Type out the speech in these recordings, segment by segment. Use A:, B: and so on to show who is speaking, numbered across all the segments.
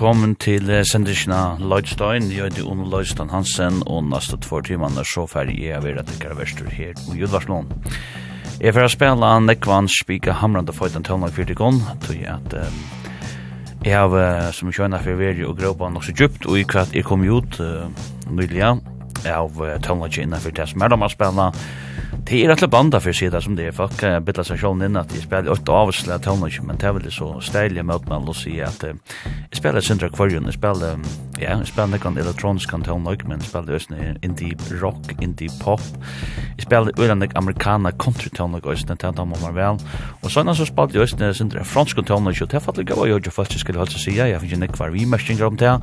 A: velkommen til sendisjona Lloydstein. Jeg heter Ono Lloydstein Hansen, og neste två timer er så ferdig jeg er ved at jeg verster her i Judvarslån. Jeg får spela Nekvan Spika Hamrande Føytan Tøvnlag gong, tog jeg at jeg har som kjøyna for veri og gråpa nok så djupt, og i kvart jeg kom ut nyliga av Tøvnlag innanfor det som er om å spela Det er alle banda for å si det som det er folk uh, bittla seg sjån inn at de spiller åtta avsla tonløk, men det er veldig så steilig møtman å si at uh, spela sintra kvarjon, jeg spela, ja, jeg spela nekkan elektronisk kantel nok, men jeg spela òsne indie rock, indie pop, jeg spela øyla nek amerikana country tel nok òsne, det er man vel, og sånn så spela jeg òsne sintra fransk tel nok, og det er fattelig gav jo jo faktisk skulle halsa sida, jeg finnes nek var vimerskninger om det,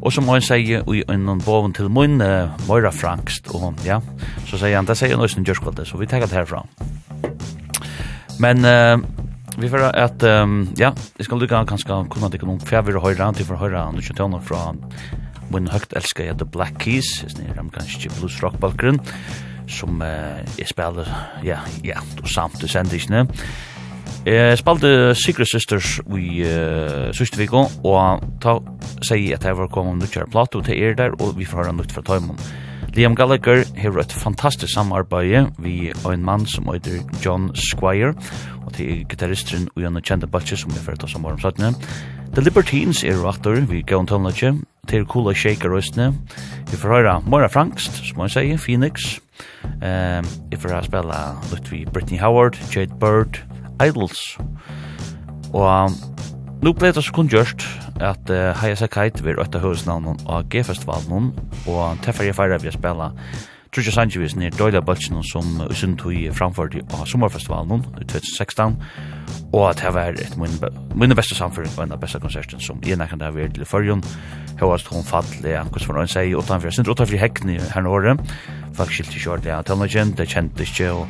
A: og som han sier i en boven til mun, uh, Moira Frankst, og ja, så sier han, det sier han òsne jørskvalde, så vi tar det herfra. Men, uh, Vi får at, um, ja, jeg skal lykke kanskje kunne det ikke noen vi høyre, til for høyre han ikke tjener fra min høyt elsker jeg The Black Keys, jeg snir amerikanske blues rock bakgrunn, som uh, jeg spiller, ja, ja, og samt i sendisene. Jeg spalte Secret Sisters i uh, siste og ta sier at jeg var kommet om nødvendig plato til er der, og vi får høre nødt fra Tøymon. Liam Gallagher har et fantastisk samarbeid vi og en mann som heter John Squire, og til gitarristeren og gjennom kjente balje som er ferdig som var om sattene. The Libertines er rattor vi gav en tøvnløtje, til Kula Shaker røstene. Vi får høre Moira Frankst, som man sier, Phoenix. Um, vi får høre spille litt vi Brittany Howard, Jade Bird, Idols. Og Nå ble det så kun gjørst at uh, Haia Sakait vil øtta høresnavnen av G-festivalen og teffer jeg feirer vi å spille Trudja Sanjevis nir Døyla Bøtsen som usun tog framført av sommerfestivalen i 2016 og at det var et mine beste samføring og en av beste konserten som i nekkan det har vært til førjon høyast hun fattelig hos for hon sier utanfor, jeg synes utanfor hekken i herne året faktisk skilt i kjørt, ja, det kjent ikke og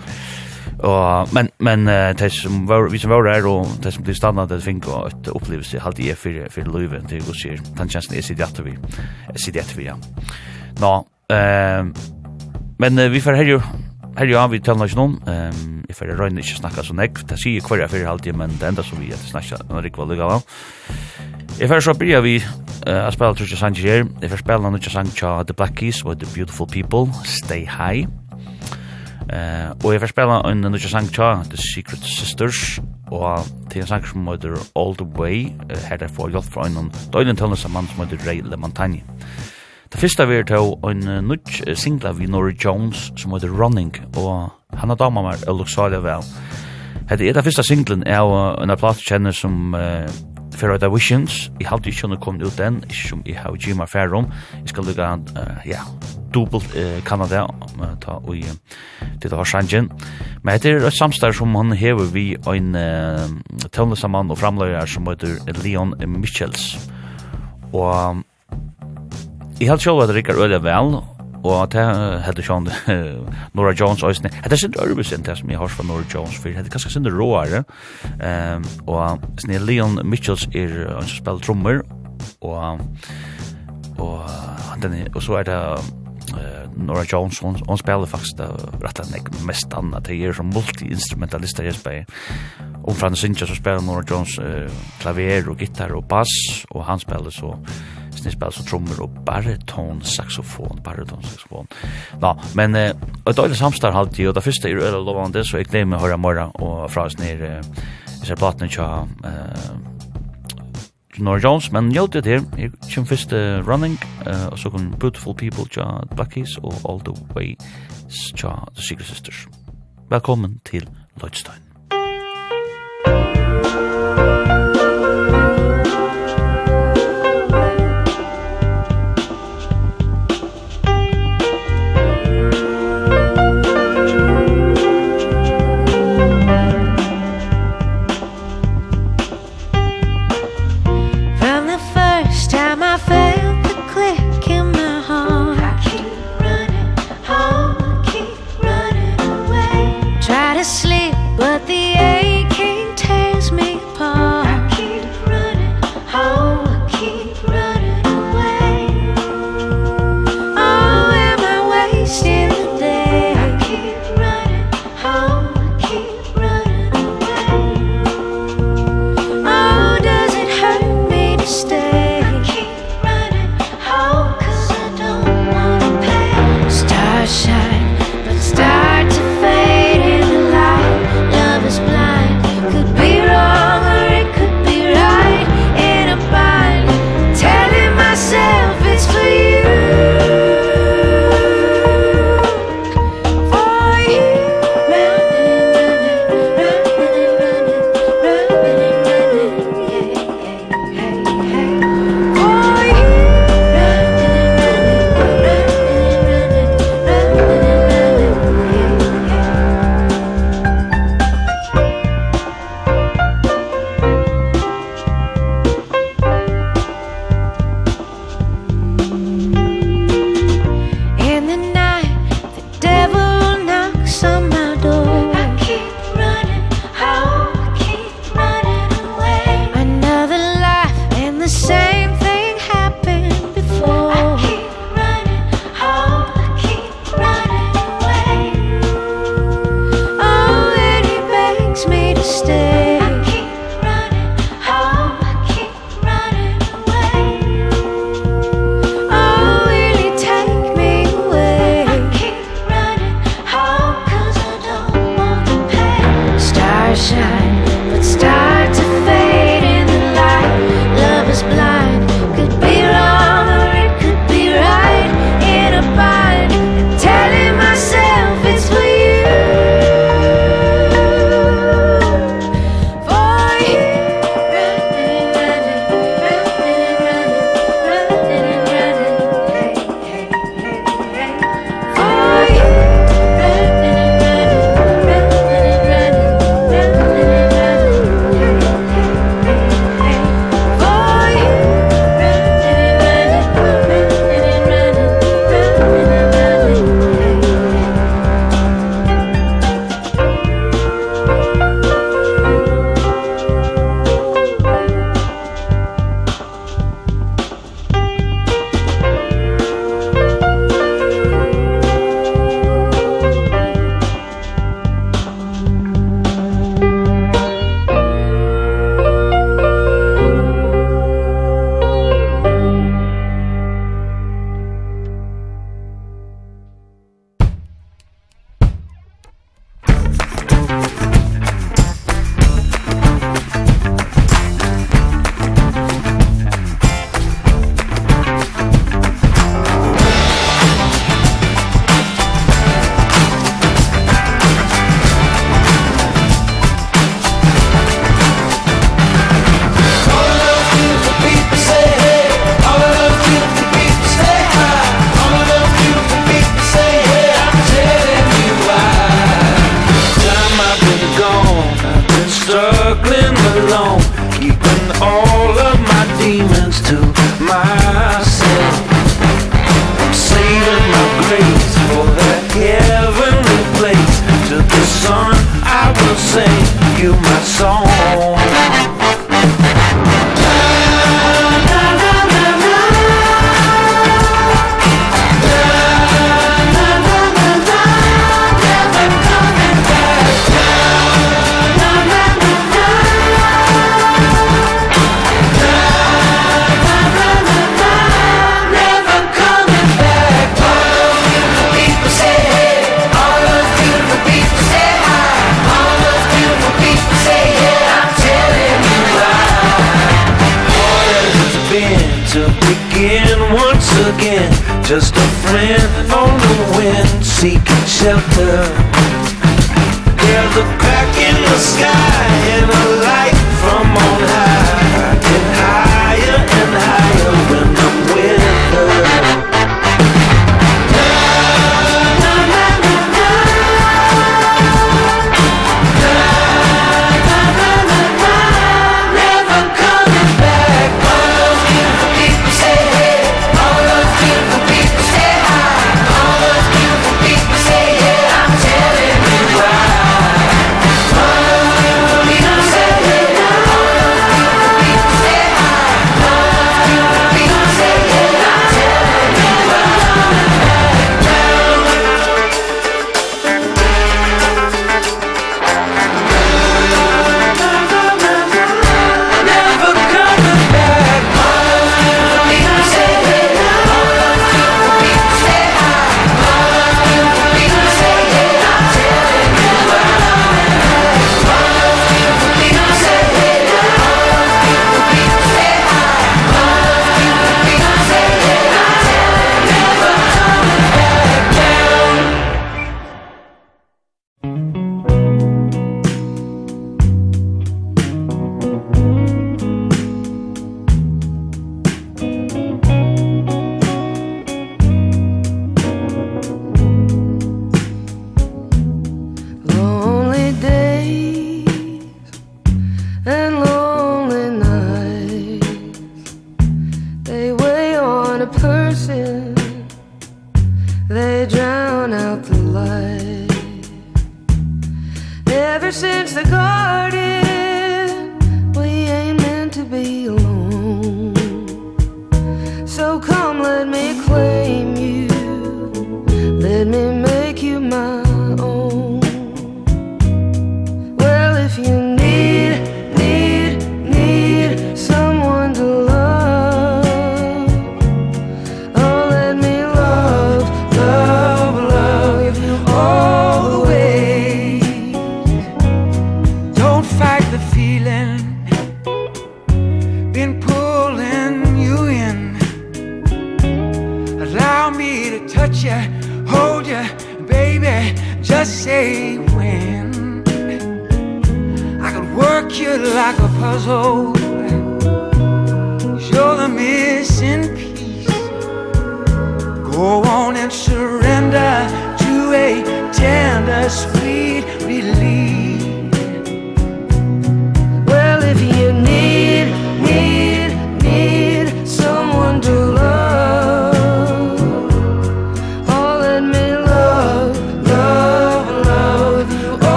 A: Og, men men uh, det som var, vi som var der og det som blir standard det fink og et opplevelse halte jeg for, for løyve til å se den tjenesten er sitter etter vi er sitter etter vi ja. Nå um, men uh, vi får her jo her jo vi taler ikke noen um, jeg får røyne ikke snakka så nek det sier hver jeg fyrir halte men det enda som vi etter snakka når jeg var lukka vel. Jeg får så byrja vi uh, spela Trudja Sanchez her. Jeg får spela Trudja Sanchez The Black Keys with The Beautiful People, Stay High. Eh, og jeg får spela en nødvendig sang tja, The Secret Sisters, og til en sang som heter All The Way, her er for hjelp fra en døgnet tølende som mann som heter Ray LeMontagne. Det første vi er til en nødt singla vi Nora Jones som heter Running, og han har damer meg, og Salja vel. Det er det første singlen er en av platekjenner som uh, Ferro the Visions. Jeg halte ikke noe kommet ut den, ikke som jeg har Jima Ferrum. Jeg skal lukka, uh, ja, dubbelt uh, Kanada, uh, ta og uh, til det var sjangen Men det er et samstar som han hever vi en uh, tøvnlesamann og framløyer som heter Leon Michels. Og um, jeg halte sjål at det rikker øyla vel, Og det hadde Sean Nora Jones Øysene. Det er sin ørbis enn det som jeg har fra Nora Jones, for det er ganske sin råare. Um, og sånn Leon Mitchells er en som spiller trommer, og, og, den, og så er det uh, Nora Jones, hon, hon faktisk det rett og slett mest annet. Det er som multi-instrumentalist i Sverige. Om Franz Sinja så spiller Nora Jones uh, klaver og gitar og bass, og han spiller så eisen spel så trommer og bariton saxofon, bariton saxofon. Nå, men eh, et døylig samstar halvtid, og det første er øyla lovande, så jeg gleder meg å høre morgen og fra oss ned eh, uh, ser platen tja, eh, Nora Jones, men jo, det her, jeg kommer først uh, Running, uh, og så kommer Beautiful People tja Black Keys, og All The Way tja The Secret Sisters. Velkommen til Lloydstein.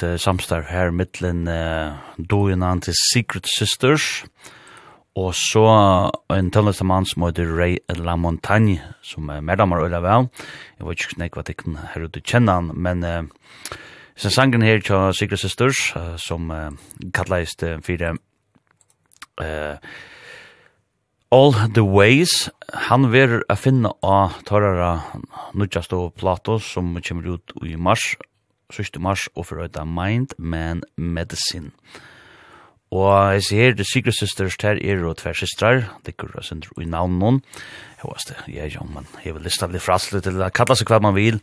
A: et uh, samstarv her mittlen uh, doinan til Secret Sisters, og så en tølleste mann som heter Ray La Montagne, som er medlemmer øyla vel. Jeg vet ikke nek hva kan her ute kjenne han, men uh, sen sangen her til Secret Sisters, uh, som uh, kallast uh, fire uh, All the Ways, han ver a finna av tørrara nudjast og plato som kommer ut i mars, sørste mars og for øyda Mind Man Medicine. Og jeg ser her, The Secret Sisters, her er og tver systrar, det går jeg sender i navn noen. Jeg vet det, jeg jo, man har vel lyst til å bli fraslet, eller kalla seg hva man vil.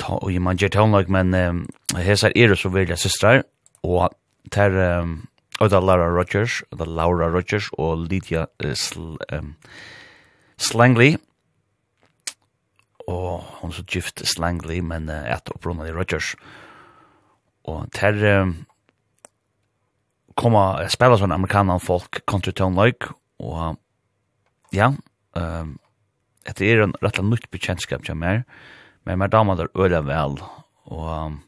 A: Ta, og man gjør tonlag, men um, hesar er og så velja systrar, og ter um, og øyda Laura Rogers, øyda Laura Rogers og Lydia uh, sl, um, Slangley, og hon så gift slangly men uh, et opprunnet i Rogers Og ter um, koma spela sånn amerikanan folk country town like og ja, um, etter er en rettla nytt bekjentskap til meg, men meg damer der øyla vel, og um,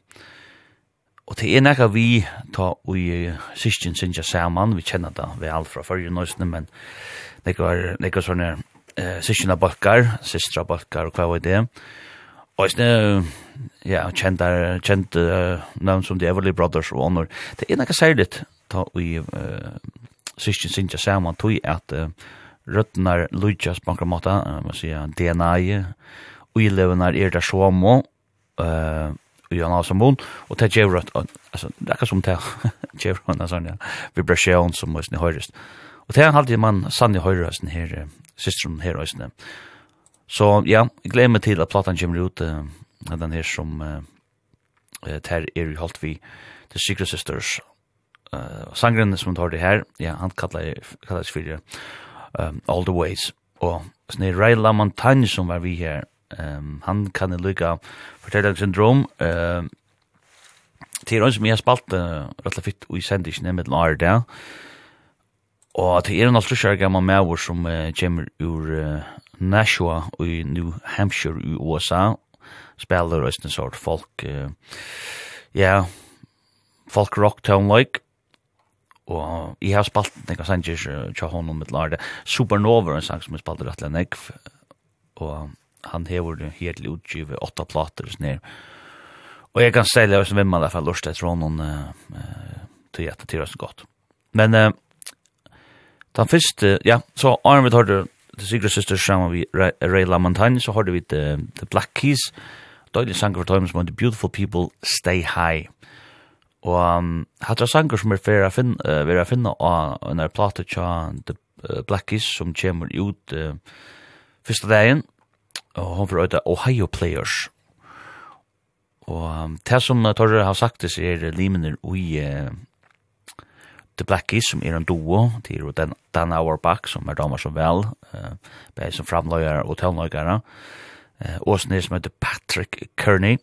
A: Og det er nekka vi ta ui sysken sinja saman, vi kjenner det vel fra fyrir nøysene, men nekka, nekka sånne eh sysjuna balkar, systra balkar og kva var det. Og snæ ja, kjendar kjent uh, namn som The Everly Brothers og annor. Det er nokre særligt ta i eh sysjun sinja saman tui at røtnar Lujas bankromata, man sier DNA, uilevenar er der somo, eh i en avsamon, og det gjør at, altså, det er ikke som det, gjør at, altså, vibrasjon som må snitt høyrest. Og det er alltid man sann i høyrøysen her, systeren her øysen. Så ja, jeg gleder meg til at platan kommer ut, uh, den her som uh, ter er i holdt vi, The Secret Sisters. Uh, sangren som tar det her, ja, han kallar, kallar for um, All The Ways. Og sånn Ray Montagne som var vi her, um, han kan lykka fortellingssyndrom, uh, til han som jeg har spalt uh, rett og fitt i sendingen med den ARD, Og det er en alt kjær gammal maver som uh, kommer ur uh, Nashua i New Hampshire i USA. Spelar og en sort folk, ja, uh, yeah, folk rock town like. Og jeg har spalt nekka sanger tja honom mitt lærde. Supernova er en sang som jeg spalt rettelig nekv. Og han hever det helt utgivet åtta plater og sånn Og jeg kan selja hvis vimma derfor lort etter honom uh, uh, til at det er så godt. Men uh, Den første, ja, så Arne vi hørte The Secret Sisters sammen vi Ray LaMontagne, så har vi The, the Black Keys, døylig sanger for tøymen som heter Beautiful People Stay High. Og um, hattra sanger som er fyrir a finna, uh, vera finna av en er plate tja The uh, Black Keys som kommer ut uh, fyrsta dagen, og hon fyrir øyda Ohio Players. Og um, det som uh, Torre har sagt er limener ui uh, The Blackies som er en duo, til er den, Dan Auerbach som er damer som vel, uh, bare som framløyere og tøvnløyere, uh, og sånn som heter Patrick Kearney.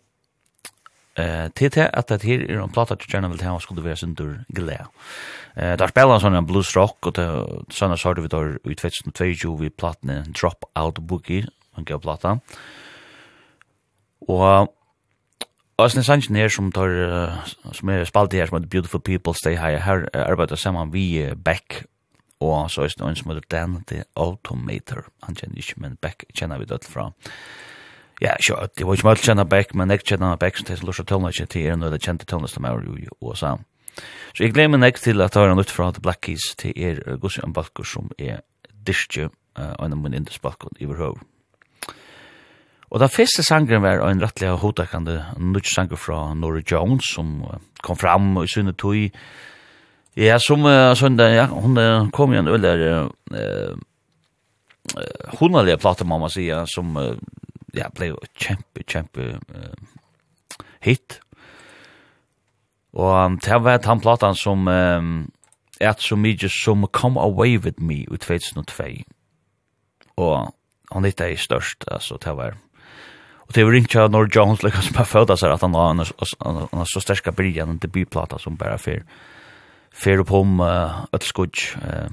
A: Uh, til til at det her er en plata til gjerne vil ta og skulle være sin dur glede. Uh, der spiller han sånn en blues rock, og sånn så vi der i 2022 vi platene Drop Out Boogie, han gav plata. Og Også en sannsyn her som, tar, som er spalt her som heter Beautiful People Stay High, her arbeider sammen vi Beck og så er det en som heter Dan The Automator. Han kjenner ikke, men Beck kjenner vi dødt fra. Ja, så det var ikke mye kjenner Beck, men jeg kjenner Beck som til Lursa Tølna ikke til er noe av det kjente Tølna som er i USA. Så jeg glemmer meg til at jeg har nytt fra The Black Keys til er Gussi Ambalkur som er dyrstje, og en av min indesbalkon i vår høv. Og da første sangren var en rettelig hodakande nødt sanger fra Nora Jones som kom fram i sinne tog Ja, som uh, søndag, ja, hun kom igjen øyler uh, uh, hundalige plate, må man sige, som uh, ja, ble kjempe, kjempe uh, hit. Og um, det var den platen som um, er så mye som Come Away With Me i 2002. Og han hittet i størst, altså, det var Og det var inte Nor Jones liksom som födda seg at han har en, en, så starka bryg enn debutplata som bare för för opp om uh, ett. Uh,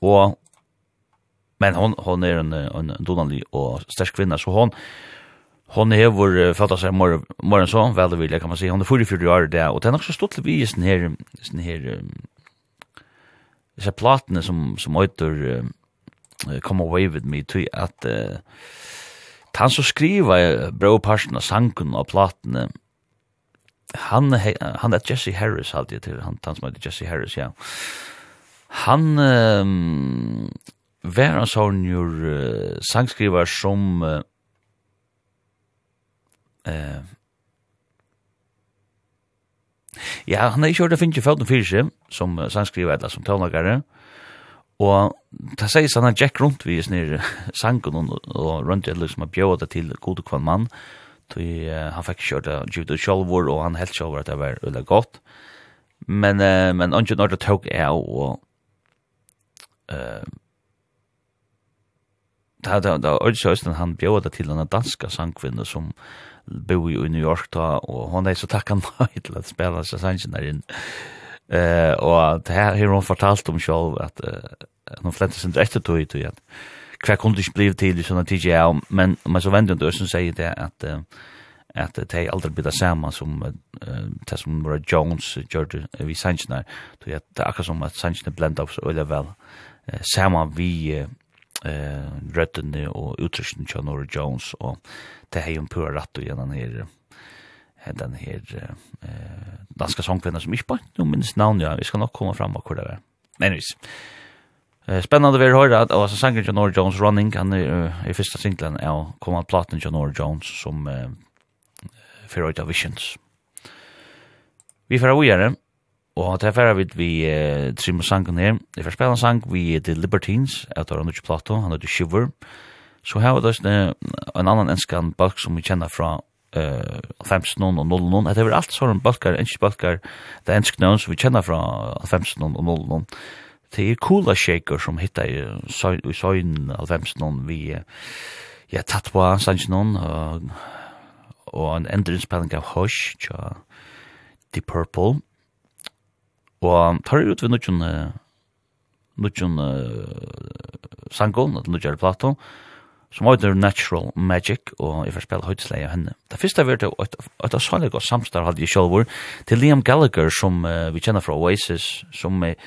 A: og, men hon hon er en en donanlig og stark kvinna så hon hon är vår fatta sig mor morgon så veldig vill kan man si. hon er 44 år det, og det där och den också stått vi i sånne her, sånne her, um, disse platene som som øyter uh, come away with me till at... uh, han som skriva brøvparsen av sangen og platene, han, han er Jesse Harris, halte jeg til, han, han som heter Jesse Harris, ja. Han um, var en sånn jo uh, sangskriver som uh, uh, ja, han er ikke hørt å finne fødden fyrir som uh, sangskriver eller som tøvnagare, Og det sier sånn at Jack rundt vi snir sangen og og rundt eller liksom har bjøret det til gode kvann mann. Tui, han fikk kjørt det givet ut sjolvor og han helt sjolvor at det var veldig godt. Men, uh, men ondje når det tog er og uh, det det det Ulf Søsten han det til en danska sangkvinne som bor i New York da og hon er så takk tacksam til at spela seg sangen där in Eh och det här har hon fortalt om själv att hon flätter sin rätt att tog igen. Kvar kunde inte bli till i såna TGA men men så vänder inte ösen säger det att att det är aldrig blir samma som det som var Jones George vi Sanchner då jag det akkurat som att Sanchez blend av så eller väl samma vi eh rötten och utrustningen Jones och det är ju en pura rätt och genom här den her eh, danska sångkvinna som ikke bare, nå minnes navn, ja, vi skal nok komme fram og hvor det er. Men vis. Eh, spennende vi hører at, altså sangen John Orr Jones Running, han er i første singlen av kommand platen John Orr Jones som eh, fyrir of Visions. Vi fyrir vujere, og det er fyrir vi vi eh, trim sangen her. Vi fyrir spela sang vi The Libertines, at det the plateau plato, han heter Shiver. Så her var det en annan enskan balk som vi kjenner fra eh 15 og 0 0. Det er alt sånn balkar, ikke balkar, det er ensk noen som vi kjenner fra 15 og 0 0. Det er Kula shaker som hittar i søgn 15 vi ja, tatt på sanns noen og, og en endringspelling av Hush tja, Deep Purple og tar ut ved nutjon nutjon sangon, nutjon plato og som heter Natural Magic, og jeg får spille høytesleie av henne. Det første var det et, et særlig godt samstår, hadde jeg selv til Liam Gallagher, som uh, vi kjenner fra Oasis, som er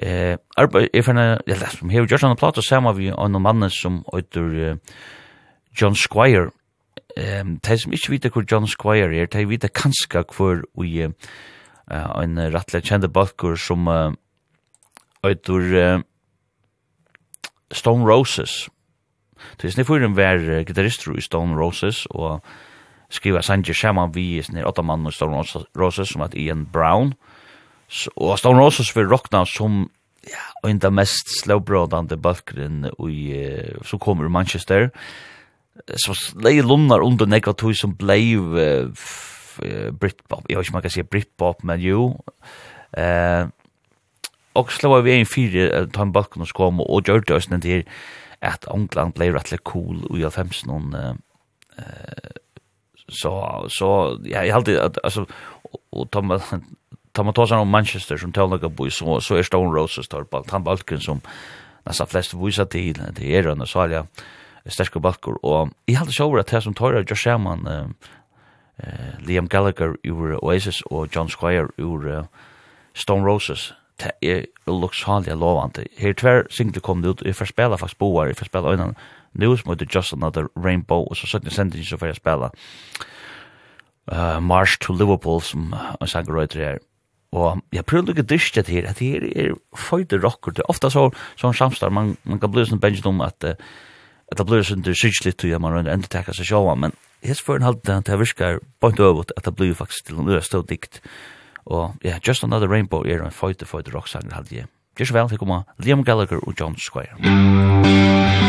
A: eh arbeid jeg finner, ja som here just on the plot of some of you som heter uh, John Squire ehm tær som ikkje vita kor John Squire er tær vita kanska kor vi ein rattle kjende balkur som uh, Stone Roses Så jeg sniffer en vær gitarrister i Stone Roses, og skriva sanger Shaman vi snir åtta mann i Stone Roses, som at Ian Brown. Og Stone Roses vil rockna som ja, en av mest slowbrådande balkren som kommer i Manchester. Så leie lunnar under nekva tog som bleiv Britpop. Jeg vet ikke om man kan si Britpop, men jo. Eh, og slå vi en fire, ta en balkon og kom, og gjør det oss til at England ble rettelig cool i 50 noen uh, så, så ja, jeg halte at, altså, og Thomas, Thomas Tossan om Manchester som tøvnlaga boy så, så er Stone Roses tar på han balken som nästan flest visar till. Det är den så ja jeg sterske balkor, og jeg halte sjåver at det som tar av Josh Hammond, eh, Liam Gallagher ur Oasis og John Squire ur uh, Stone Roses, det er loksalige lovende. Her tver single kom det ut, jeg får spela faktisk boar, jeg får spela øynene nu som heter Just Another Rainbow, og så 17 sendingen så får jeg spela uh, March to Liverpool, som jeg sanger røyter her. Og jeg prøver ikke lukke dyst til her, at her er føyde rocker. Det er ofte så, sånn samstar, man, man kan bli sånn bensin om at, uh, at det blir sånn sydslitt til at man rønner enda tekka seg sjåan, men jeg spør en halvdelen halde det virker bort over at det blir faktisk til en øyestå dikt. Uh, Og ja, Just Another Rainbow er en føyte føyte rocksanger halde jeg. Gjør så vel, til kommer Liam Gallagher og John Squire.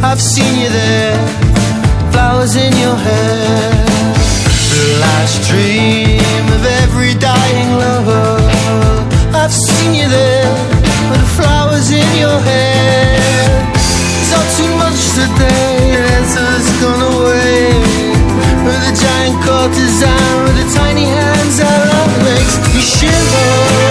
B: I've seen you there Flowers in your hair. The last dream of every dying lover. I've seen you there With the flowers in your hair. It's not too much today The answer's gone away. With a giant courtesan With the tiny hands that of makes You shiver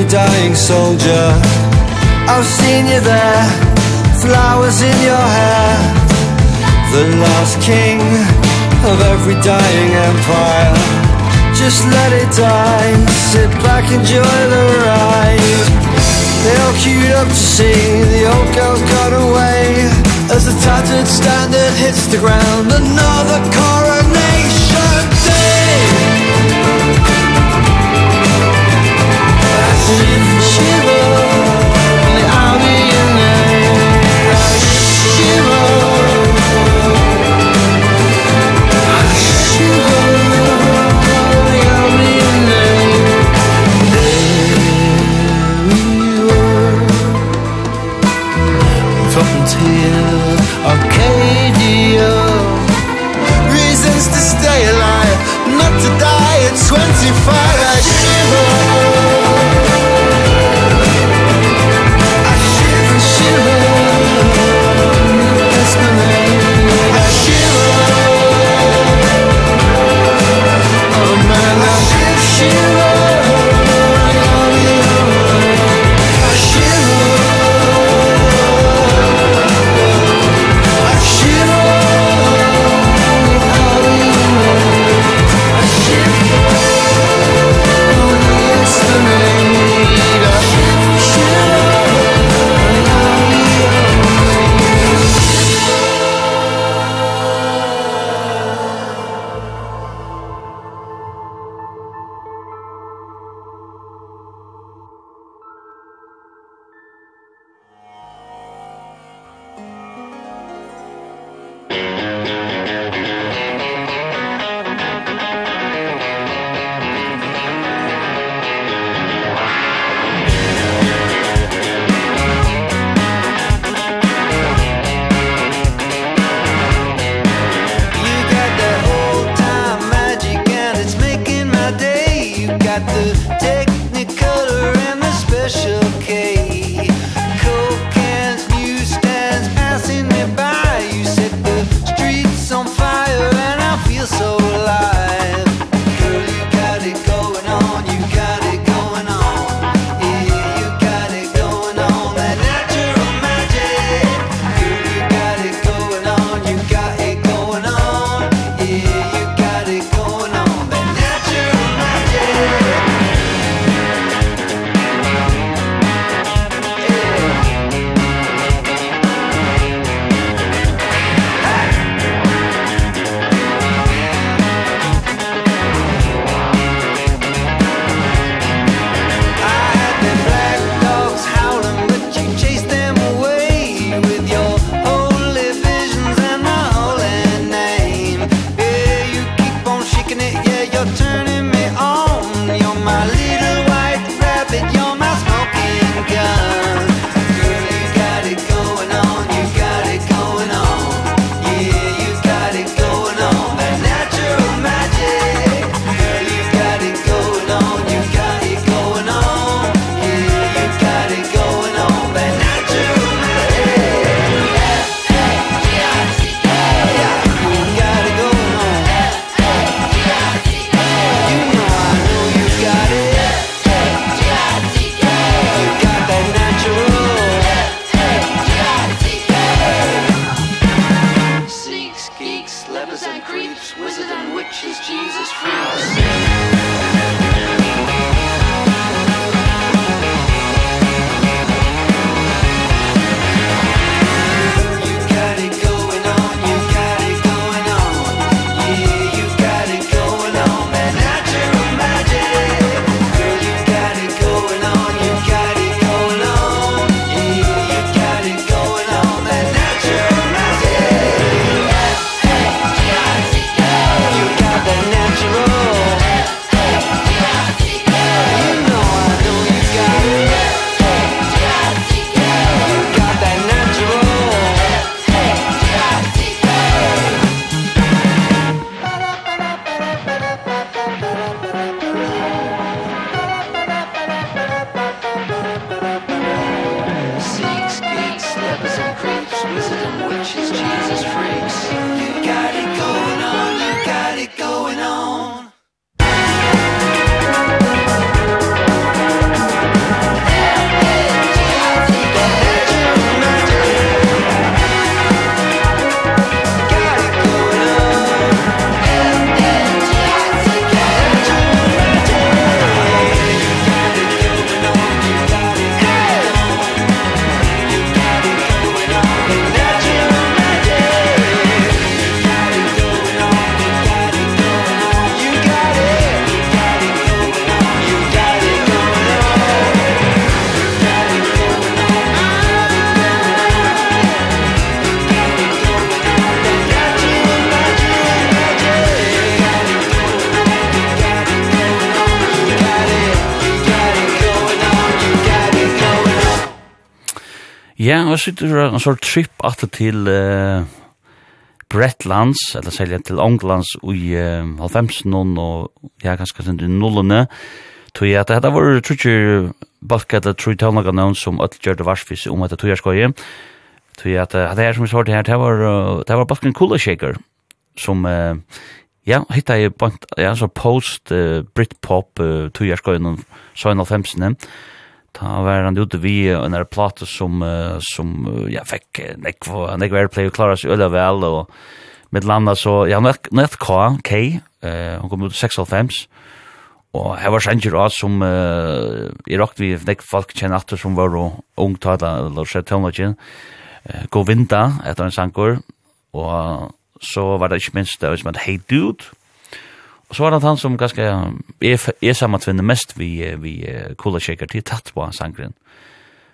B: every dying soldier. I've seen you there Flowers in your hair. The last king Of every dying empire. Just let it die Sit back, enjoy the ride. They all queued up to see The old girl's got away. As the tattered standard hits the ground Another coronation.
A: sitter en sort trip at til uh, Bretlands eller selja til Anglands i uh, halvfemsen og ja ganske sent i nollene tog jag det här var trutjer balka eller trutjavnaga noen som öll gjörde varsvis om att det tog jag skoje tog jag det här som vi svarte her, det var, uh, det var balka en Kula Shaker som uh, ja hitta jag bant, ja, så post uh, Britpop uh, tog jag skoje någon så en halvfemsen Ta var han ute vi en där platta som uh, som uh, jag fick nek var nek var play klara så ölla väl och med landa så jag net net K K eh hon kom ut 6.5 og her var sanger av som uh, i rakt vi nek folk kjenner atter som var ung tata eller sett tonlagen uh, gå vinda etter en sankor og så var det ikke minst det var som et hey dude Og så var det han som ganske er, er sammantvinn mest vi, vi uh, Kula Shaker til tatt på sangren.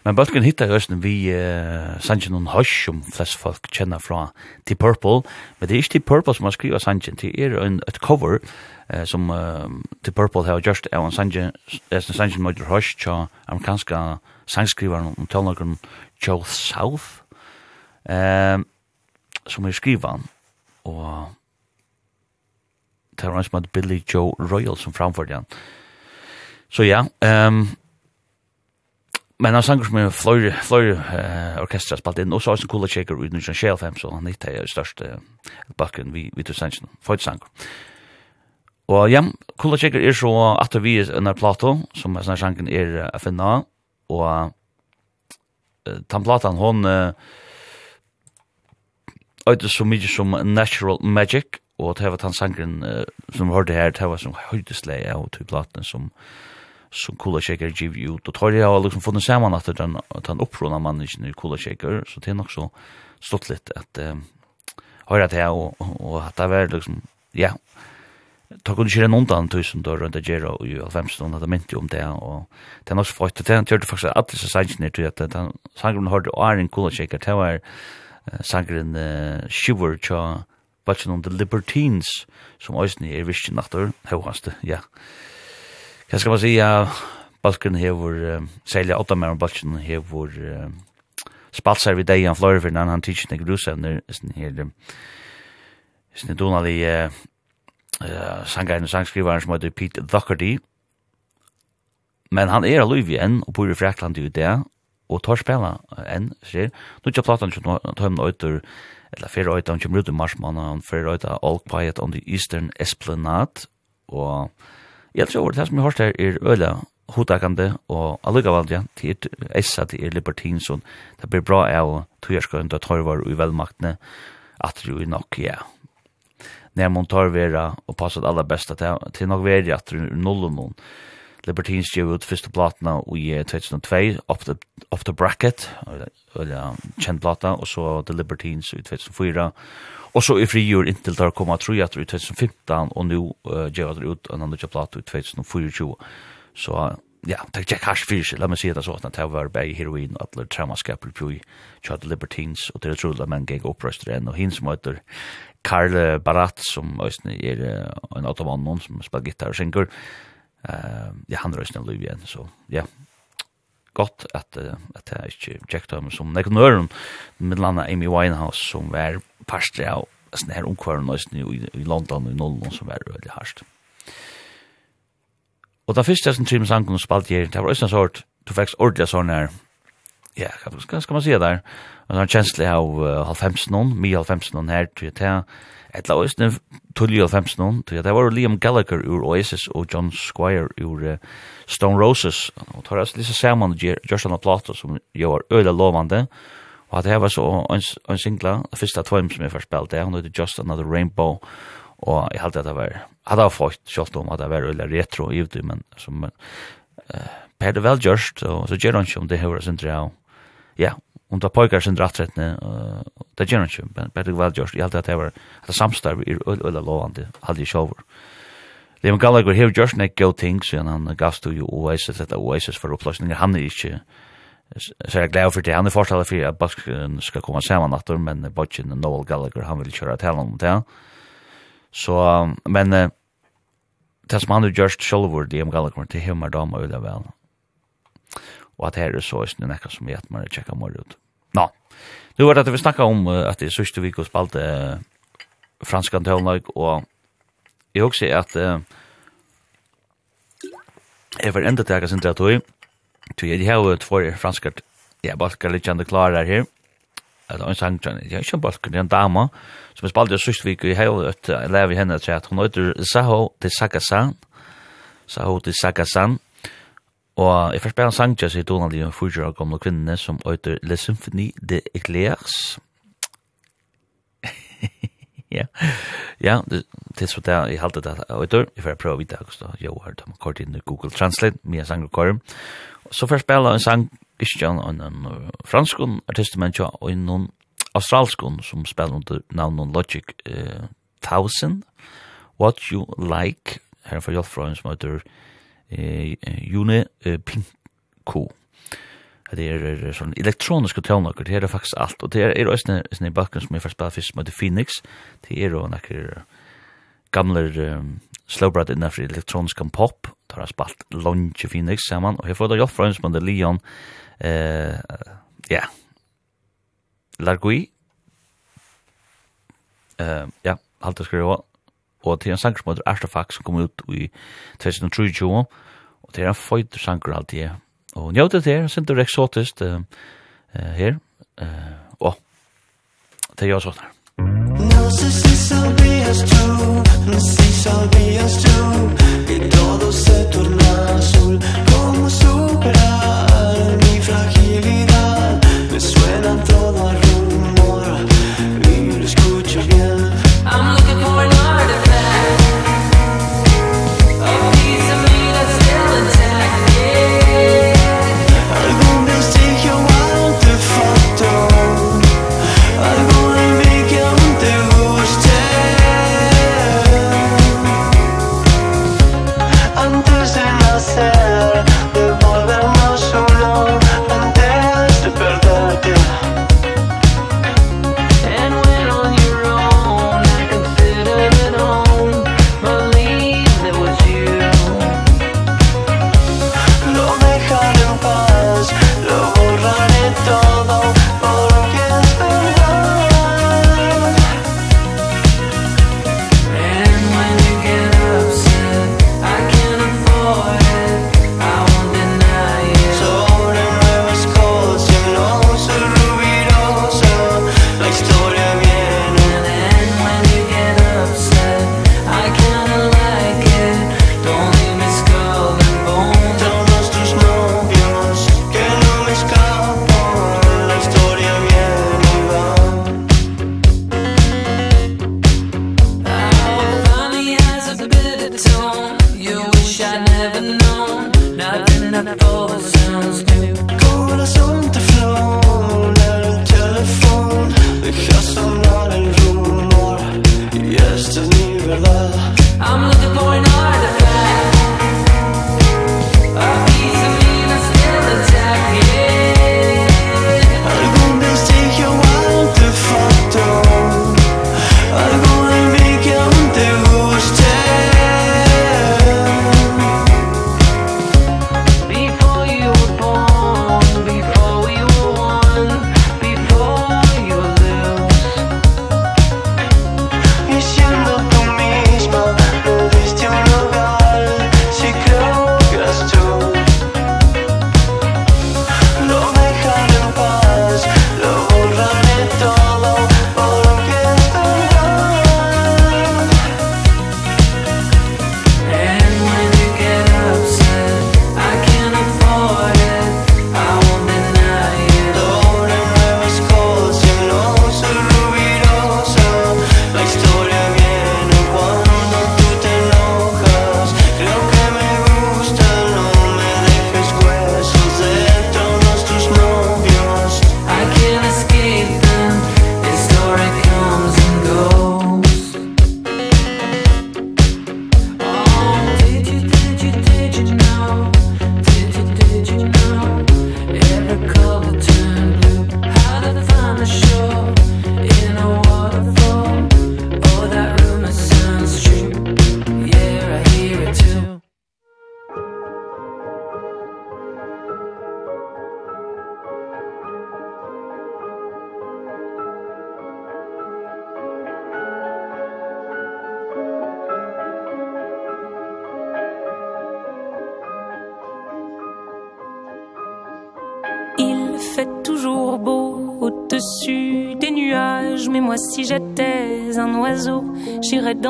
A: Men Bølgen hittar i Østen vi uh, sangen noen høys som flest folk kjenner fra til Purple, men det er ikke til Purple som har skrivet sangen, det er en, et cover uh, som uh, til Purple har gjort av en sangen, er en sangen møter høys til amerikanske sangskriveren om tølnagren Joe South, uh, som er skrivet. og det var en som hadde Billy Joe Royal som framførte han. Så ja, um, men han sanger som er fløyre, fløyre uh, orkestra spalt inn, og så har han kula tjeker uten sin sjelfem, så han hitt er største uh, bakken vi, vi tog sangen, fløyre sanger. Og ja, kula tjeker er så at vi er under plato, som er sånn sangen er uh, finna, og uh, den platan, hon uh, Øyde så mykje som Natural Magic, Og det var den sangren uh, som vi hørte her, det var som høydesleie og til platen som som Kula Shaker giv ut. Og tar jeg har liksom funnet sammen at den, den opprona mannen i Kula Shaker, så det er nok så stått litt at uh, høyre til og, og at det var liksom, ja, ta kunne ikke noen annen tusen dør rundt Gero og i Alvemsen, og det mente jo om det, og det er nok så flott, og det gjør det faktisk at alle sangene til at den sangren hørte en Kula Shaker, det var sangren uh, Shiver, tja, Batchen on the Libertines, som òsne er visst nattur, hauhaste, ja. Hva skal man sija, Balken hevur, um, selja åtta mer om Balken hevur um, spalsar við deian flore fyrir hann, han tidsin ekki rusevner, sin her, sin donali uh, uh, sangaren og sangskrivaren som heter Pete Doherty, men han er aluvi enn og bor i Frakland i det, og tar spela enn, sier, nu tja platan tja tja tja tja eller fyrir øyta han kommer ut i marsmanna, han fyrir øyta All Quiet on the Eastern Esplanade, og jeg tror det som jeg hørst her er øyla hodakande, og allukavald, ja, til eissa til er libertinsson, det blir bra av tujerskøynd og torvar og i velmaktene, at det er nok, ja. Når man tar vera og passat aller besta til, til nok veri at det er nullen noen, Libertines gjev ut fyrste platna i 2002, Off the, off the Bracket, eller kjent plata, og så The Libertines i 2004, og så i frigjør inntil der kom at i 2015, og nå uh, gjev det ut en annen plata i 2024. Så ja, det er ikke hash fyrir, la meg si det sånn, at det var bare heroin og alle traumaskaper på i Child Libertines, og det er trolig at man gikk opprøster enn, og hinn som heter Karl Barat, som er en automannen som spiller gitar og synger, eh ja han røsnar liv igjen så ja. Gott att uh, att jag inte checkat ham som nek nøren med landa Amy Winehouse som var pastor av sån här omkvarn nøsten i, i London i Nolden som var väldigt harst. Och da första som Trim Sangun spalt her, det var også en sort, du fick ordentlig sån här ja, hva skal, skal man si där en sånn kjensle av uh, halvfemsen, mi halvfemsen her, til det etla oisne tulli og femsen til det var Liam Gallagher ur Oasis og John Squire ur uh, Stone Roses, og tar altså lisa saman og gjør sånne plater som gjør øyla lovande, og at det var så en, en singla, fyrsta tvoim som jeg først spilte, han heter Just Another Rainbow, og jeg halte at det var, hadde jeg fått sjålt om at det var øyla retro i uti, men som, uh, per det vel gjørst, og så gjør han ikke om det høyre sin drev, ja, om ta pojkar sin ratträttne och det gör inte men det bättre väl just i allt att det var att samstarv i ölla lovande hade ju shower. Liam Gallagher har gjort neck go ting så han gas to Oasis at Oasis för upplösningar han är inte så jag glad för det. Han är förstående för att Basken ska komma samman natten men Bodgen och Noel Gallagher han vill köra till honom där så men det som han har gjort själv Liam Gallagher till hemma dam och väl og at her er så er nekka som er at man er tjekka mor ut. Nå, nu var det at vi snakka om at det er sørste vik og spalte uh, franskan tølnøyk, og jeg husker at uh, jeg var enda tega sin tøy, tøy jeg har jo två franskar, ja, balkar litt kjande klarar her, at han sang, jeg har ikke en balkar, det er en dama, som jeg spalte i sørste vik, og jeg har jo et lev i henne, at hun heter Saho til Sakasan, Saho til Sakasan, Og jeg får spela en sang til seg Donald i en fyrtjør av gamle kvinnene som øyter Le Symphony de Eclairs. ja, ja, det er så det jeg halte det øyter. Jeg får prøve å vite hvordan jeg har tatt kort inn i Google Translate, mye og kår. Så får jeg spela en sang, ikke en, en fransk artist, men ikke en australsk som spiller under navnet Logic uh, Thousand. What You Like, her for hjelp fra en som øyter Logic eh, June eh, Pinko. Det er, er sånn elektroniske tøvnaker, det er faktisk alt, og det er, er også i bakken som jeg faktisk bare fisk, med Phoenix, det er jo nekker gamle um, slowbrad innenfor elektronisk pop, der har spalt Lunge Phoenix sammen, og jeg får da hjelp fra en som heter Leon, eh, ja, Largui, eh, ja, halte skriva, og til en sanger som heter Artefakt som kom ut i 2023, og til en føyder sanger alltid. Og njøy det her, synes det er eksotisk uh, uh, her, uh, og til jeg sånn her.
B: No, this is all be as true, this is all be as true, que todo se torna azul, como superar mi fragilidad, me
C: suenan todos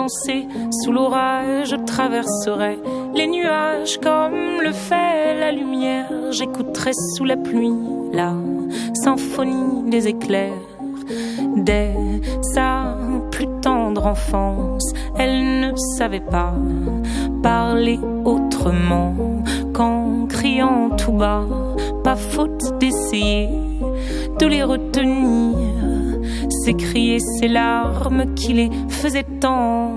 C: danser sous l'orage, je traverserai les nuages comme le fait la lumière, j'écouterai sous la pluie la symphonie des éclairs. Dès sa plus tendre enfance, elle ne savait pas parler autrement qu'en criant tout bas, pas faute d'essayer de les retenir. S'écrier ses larmes qui les faisaient tant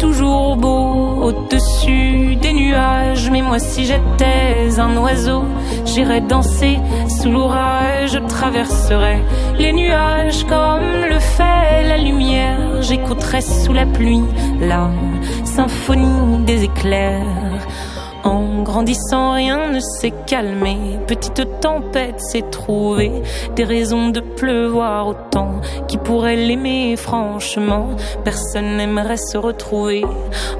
C: toujours beau au-dessus des nuages. Mais moi si j'étais un oiseau J'irais danser sous l'orage. Je traverserais les nuages comme le fait la lumière. J'écouterais sous la pluie la symphonie des éclairs. En grandissant rien ne s'est calmé. Petite tempête s'est trouvée. Des raisons de pleuvoir autant Qui pourrait l'aimer franchement. Personne n'aimerait se retrouver.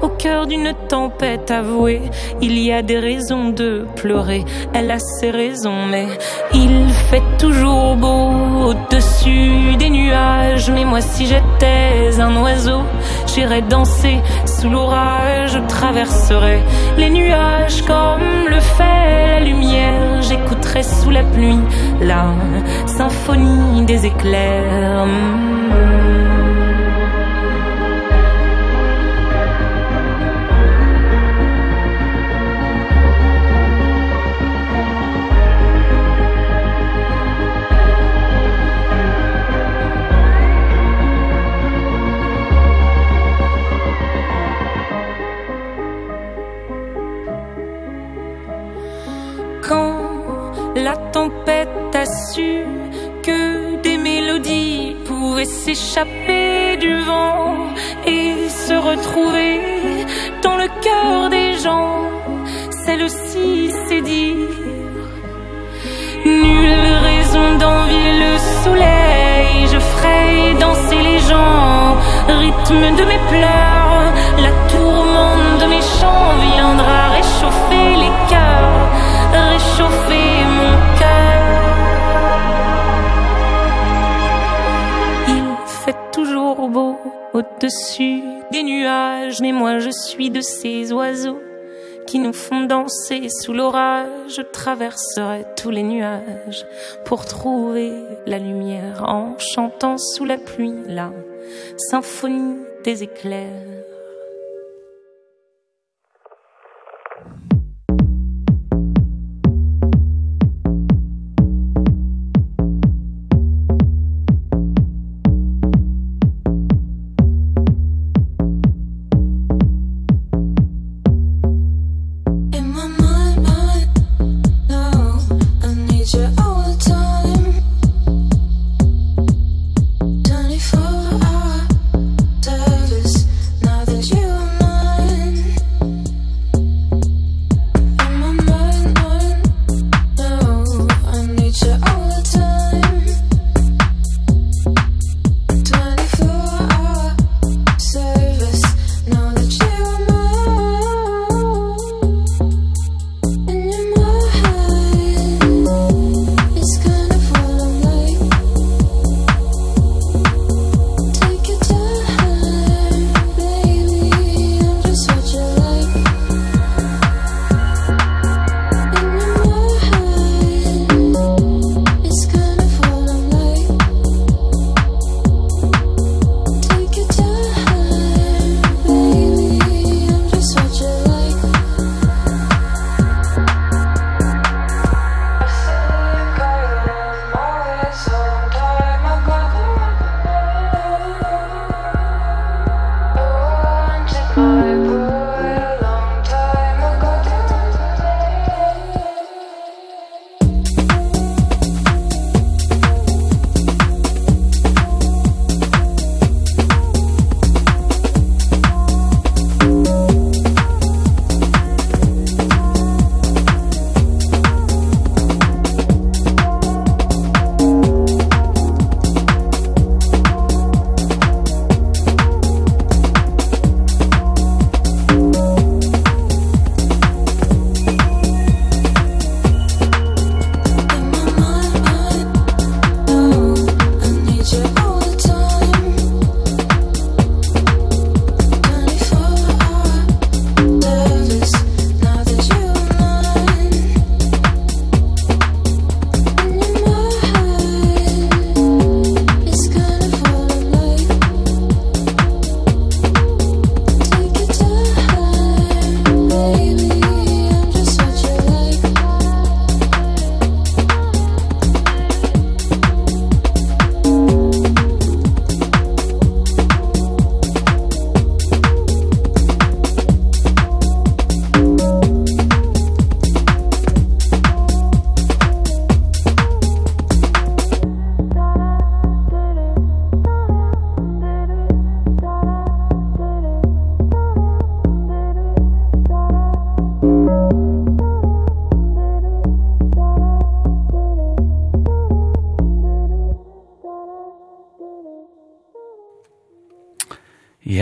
C: Au cœur d'une tempête avouée Il y a des raisons de pleurer. Elle a ses raisons mais Il fait toujours beau. Au-dessus des nuages Mais moi si j'étais un oiseau J'irais danser sous l'orage Je traverserais les nuages Comme le fait la lumière. J'écouterais sous la pluie La symphonie des éclairs. Quand la tempête a su que des mélodies pouvaient s'échapper du vent et se retrouver dans le cœur des gens. Celle aussi c'est dire nulle raison d'envier le soleil. Je ferai danser les gens rythme de mes pleurs. La tourmente de mes chants viendra réchauffer les cœurs réchauffer au-dessus des nuages, mais moi je suis de ces oiseaux qui nous font danser sous l'orage. Je traverserai tous les nuages pour trouver la lumière en chantant sous la pluie la symphonie des éclairs.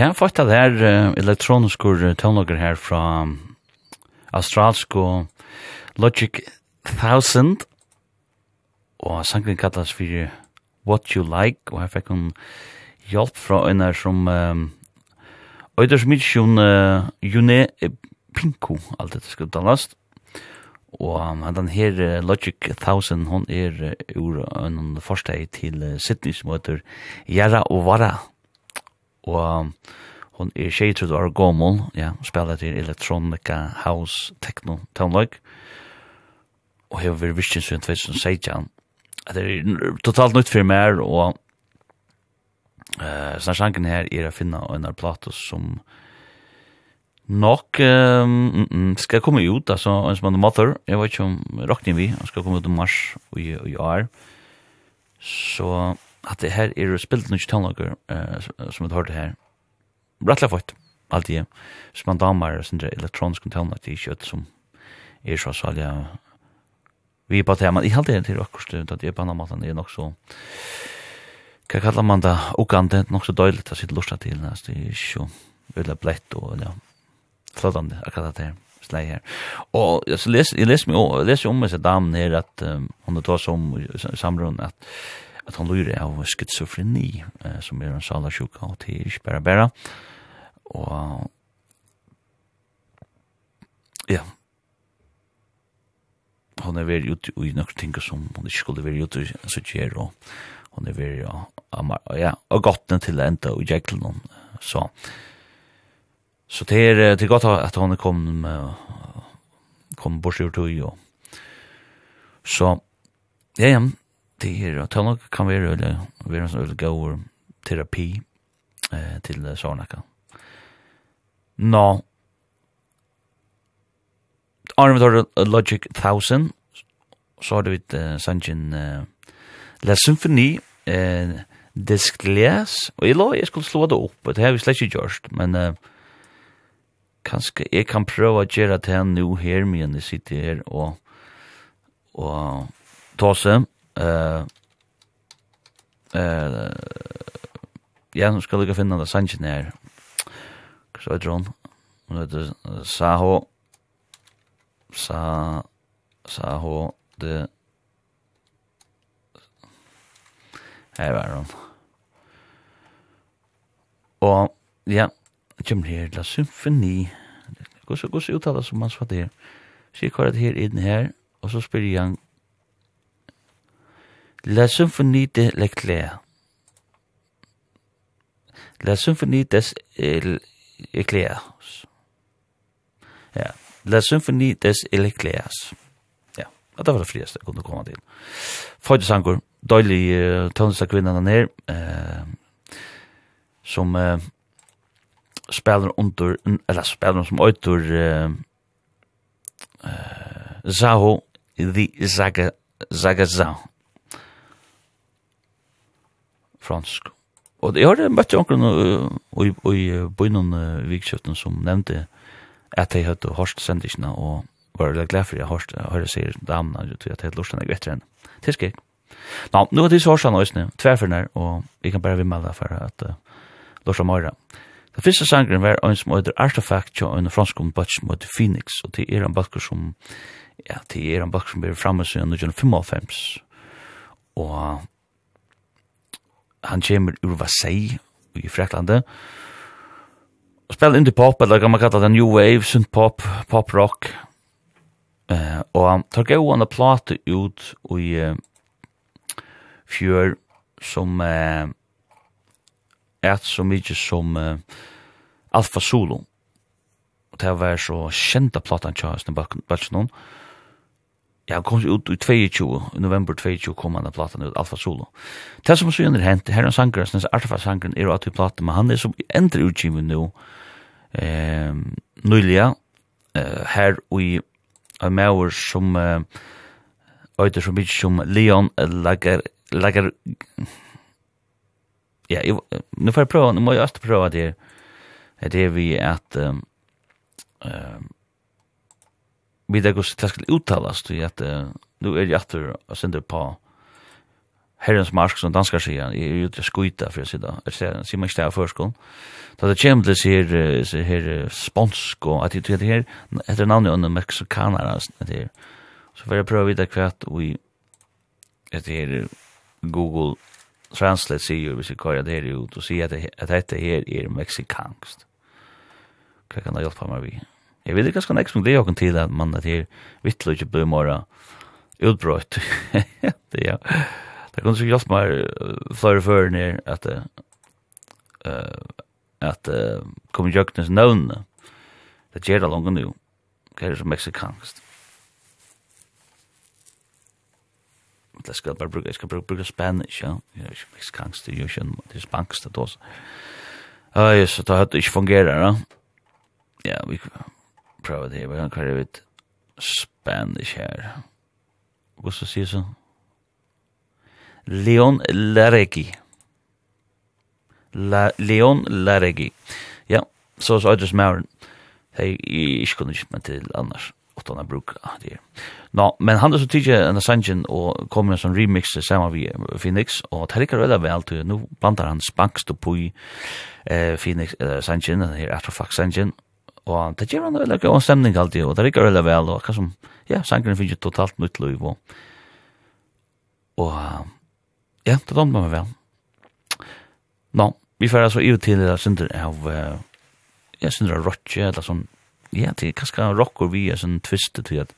A: Ja, fått det her uh, elektroniske tøvnlager her fra australsk og Logic 1000 og sangen kallas for What You Like. Og her fikk hun hjelp fra en som um, Øyders Midtjøn uh, June Pinko, alt dette skal uttales og um, den her uh, Logic 1000 hun er uh, ur en forsteg til uh, Sydney som heter Jara og Vara og hon er tjejtru du gommel, ja, spelar til elektronika, house, techno, townlog, og hefur vært virkinn siden 2016. Det er totalt nytt fyrir mer, og uh, snarsangen her er å finna einar plato som nok um, mm, skal komme ut, altså, en som han mother, jeg vet ikke om rockning vi, han skal komme ut i mars og i, i år, så at det her er spilt noen tonlager uh, som vi har hørte her. Rattla fått, alt det. Så man damer sånne elektroniske tonlager til kjøtt som er så salja vi er på tema. Jeg halte det til akkurat at det er på annen måte er nok så hva kallar man det? Ogande, nok så døylig til å sitte lusta til. Det er ikke veldig blett og ja, flødande akkurat det her slei her. Og jeg leser jeg leser, jeg leser om disse damen her at um, hun har tås om samrun at at han lurer av skizofreni, eh, som er en salarsjuka, og det er ikke bare bare. Og ja, hon er veldig ute i nokre ting som hon ikke skulle være ute i suger, og hon er veldig, ja, ja, og gottne til enda og jeklen noen. så så det er, det er godt at hon er kom kom bort ur tog, og så ja, ja, det her, og tannok kan være eller være en sånn god terapi eh, til sånaka. Nå, Arne vi tar Logic 1000, så har du et uh, sannsyn uh, La Symfoni, uh, Discles, og jeg la jeg skulle slå det opp, det har vi slett ikke gjort, men uh, kanskje jeg kan prøve å gjøre det her nå her, men jeg sitter her og, og ta seg, eh eh ja, nu skal jeg finne det sannsyn her. Hva så heter hun? det heter Saho Sa Saho de Her var hon. Og ja, kommer her til symfoni. Gå så gå så uttala som man svarer? Sier hva det her inne her, og så spyr jeg La symphonie de Leclerc. La symphonie des Leclerc. Ja, La symphonie des Eclairs. Ja, og det var det fleste jeg kunne komme til. Føyde sanger, døylig uh, tøndeste kvinnen her, uh, som uh, spiller under, eller spiller som øyter uh, uh, Zaho, The Zaga, Zaga Zaho fransk. Og jeg har møtt noen i bøynen vikskjøtten som nevnte at jeg hadde hørt sendisene og var veldig glad for jeg har hørt sier damene at jeg hadde lort henne etter henne. Det skal jeg. Nå, nå er det så sånn også, tverfinner, og jeg kan bare vimmelde for at uh, lort henne morgen. Den første sangren var en som heter Artifact og en fransk om bøtt som heter Phoenix, og det er en bøtt som ja, det er en bøtt som blir fremme siden 1995. Og han kommer ur Vasei i Freklandet. Og spiller indie pop, eller kan man kalla det new wave, synth pop, pop rock. Eh, og han tar gående plate ut i uh, fjør som eh, et så mykje som eh, Alfa Solo. Og det var så kjenta platan tja, Snebalknon. Bal Ja, han kom ut i 22, i november 22 kom han av platan ut, Alfa Solo. Det som så gjerne hent, herren sangren, hans Alfa sangren, er at vi platan, men han er som endre utgivet nå, eh, nyliga, eh, her og i maur som, eh, øyder sum mykje som Leon Lager, Lager, ja, jeg, nu får jeg prøve, nu må jeg også prøve det, det er vi at, um, um, vi det går til å uttales du at nu er jeg etter å sende på Herrens mark som danskar sier, jeg er ute skuita for å si det, jeg sier man ikke det av førskolen. Da det kommer til sier, sier sponsk og at det her, etter navnet under mexikanere, det her. Så får jeg prøve å vite hva at vi, etter her, Google Translate sier hvis jeg kører det her ut, og sier at dette her er mexikansk. Hva kan det hjelpe meg vi? Jeg vet ikke ganske ekspon det jo til at man at her vittler ikke blir mer utbrøtt. det ja. Det kunne sikkert hjelpe meg flere før ned at uh, at uh, kommer jøknes navnene. Det gjør det langt nå. Hva er det som meksikansk. Det skal bare bruke, jeg skal bruke, bruke spanish, ja. Det er ikke meksikansk, det er jo ikke, det er spansk, det er også. Ja, så det har ikke fungerer, ja. Ja, vi, prøve det her. Vi kan kjøre det Spanish her. Hva skal jeg si sånn? Leon Laregi. La, Leon Laregi. Ja, så er det som er. Jeg ikke kunne ikke med til annars. Åttan er bruk av det. Nå, men han er så tidlig en Ascension og kom med en sånn remix sammen med Phoenix. Og det er ikke veldig vel til. Nå bandar han spangst og på i eh, Phoenix, eh, Ascension, den her Atrofax Ascension. Og Og det gjør han veldig god stemning alltid, og det rikker veldig vel, og hva som, ja, sangen finner totalt nytt liv, og, og ja, det dømte meg vel. Nå, vi får altså i til det synder av, ja, synder av rotje, eller sånn, ja, det er kanskje rocker vi er sånn twist til at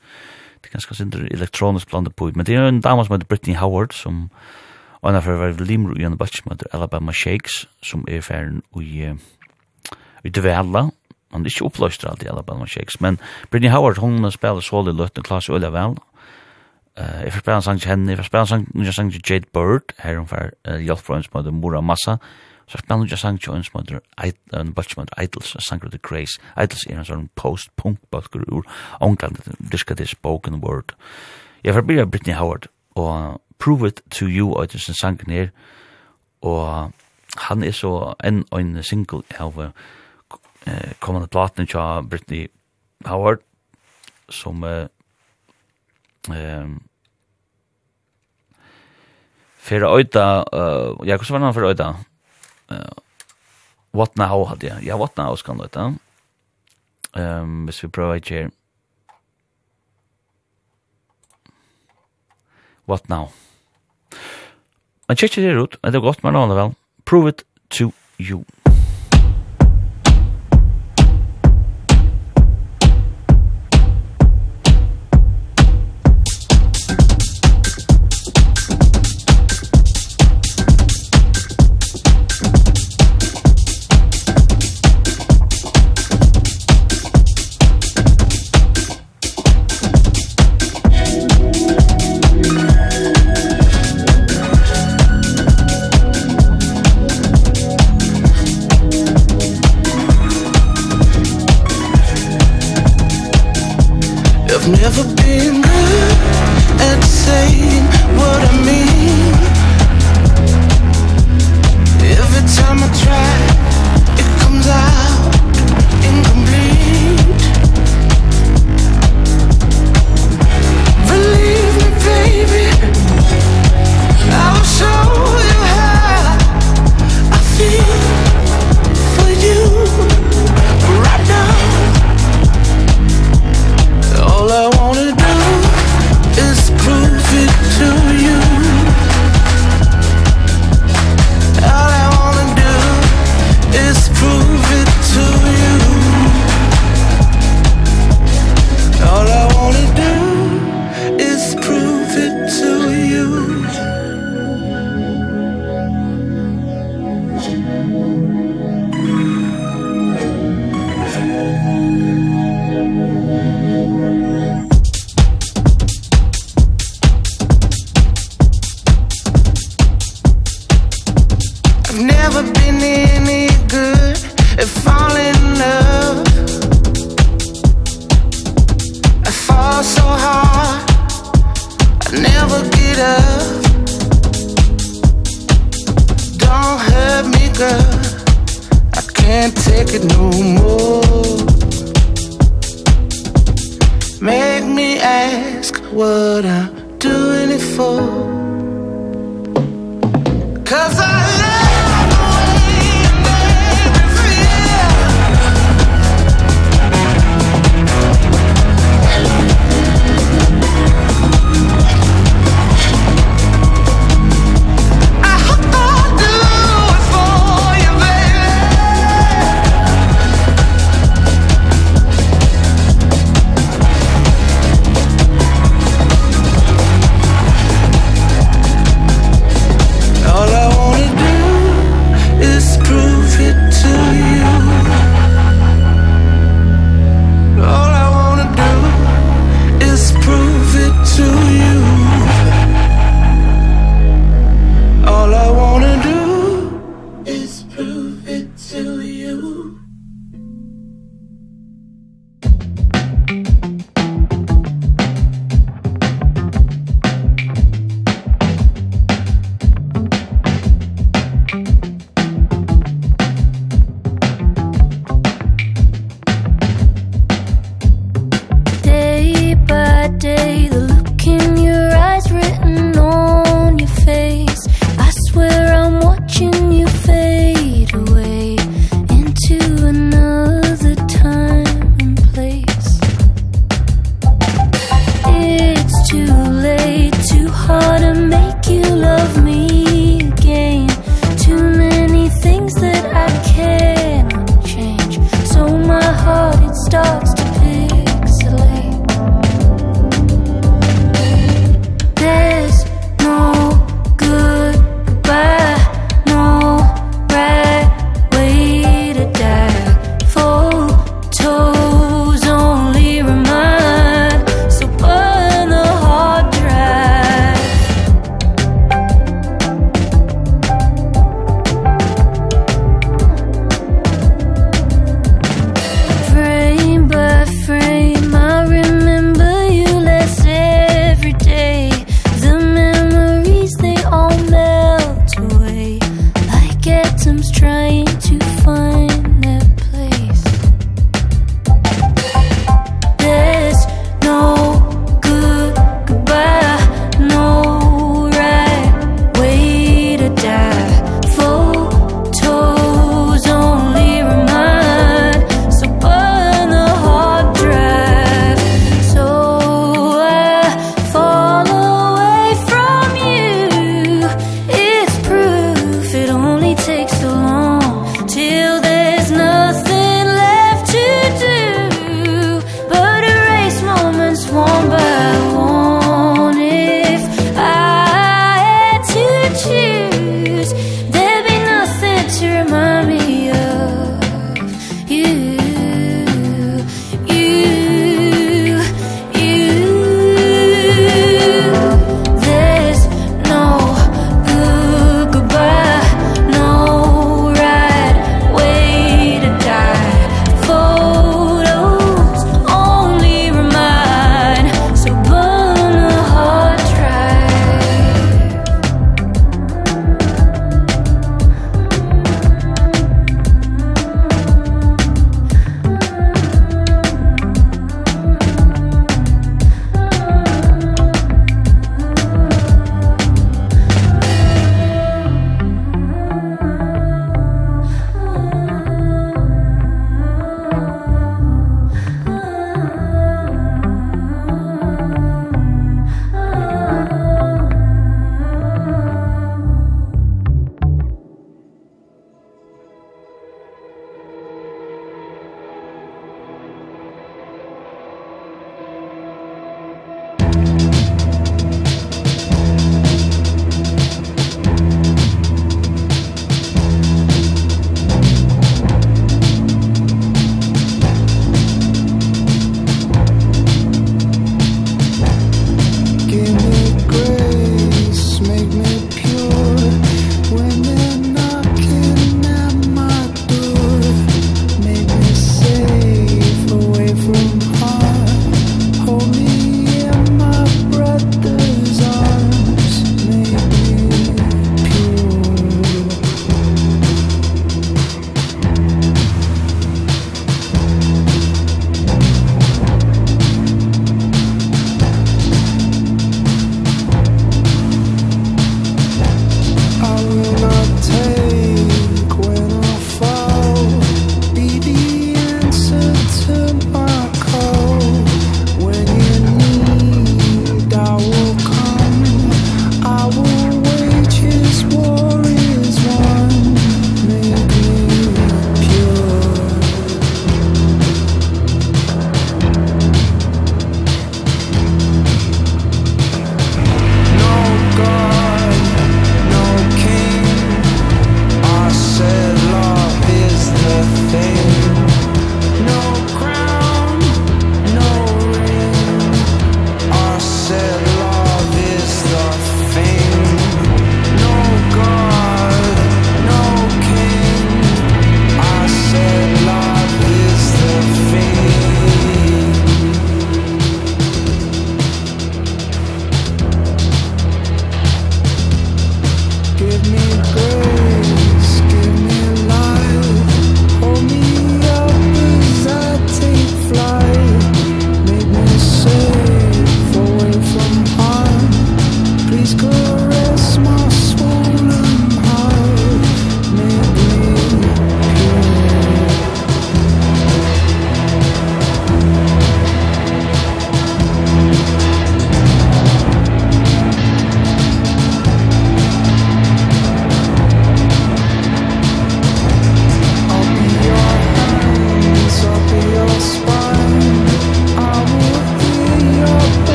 A: det er ganske synder elektronisk blandet på, men det er en dame som heter Brittany Howard, som, og henne for å være limro i en batch som heter Alabama Shakes, som er ferden i, i Dvela, man er ikke oppløster alltid i Alabama Shakes, men Brittany Howard, hun spiller sål i løtten klasse øyla vel. Uh, jeg får spela en sang til henne, jeg får spela en sang, sang til Jade Bird, her hun får uh, hjelp fra en som heter Mora Massa, så spela en sang til en som heter en bøtt som heter Idols, en sang til Grace. Idols er en sånn post-punk-bøtker ur England, det skal det spoken word. Jeg får byrja Brittany Howard, og Prove It To You, og det er en sang her, og han er så en, og en single av uh, eh, kommande platen tja Britney Howard som eh, ehm fyrir øyta eh ja, hvordan var han fyrir what now hade jag Ja, what now ska det øyta ehm hvis vi prøver ikke her. What now Han tjekkje det ut, er det godt, men han vel. Prove it to you.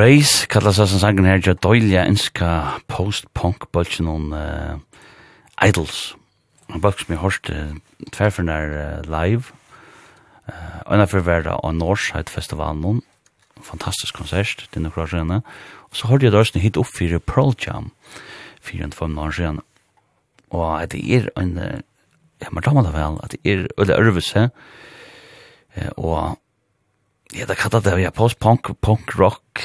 A: Grace kallas oss som sangen her, jo døyliga inska post-punk bultjen on uh, Idols. En bøk som jeg hørst uh, uh, live. Uh, Øyna for verda av Nors, heit festivalen noen. Fantastisk konsert, det er. Og så hørte jeg dørsen hit opp fyrir Pearl Jam, fyrir en fem år siden, Og at det er en, ja, man rammer det vel, at det er øyla ørvise, og Ja, det kallar det ja, post-punk, punk-rock,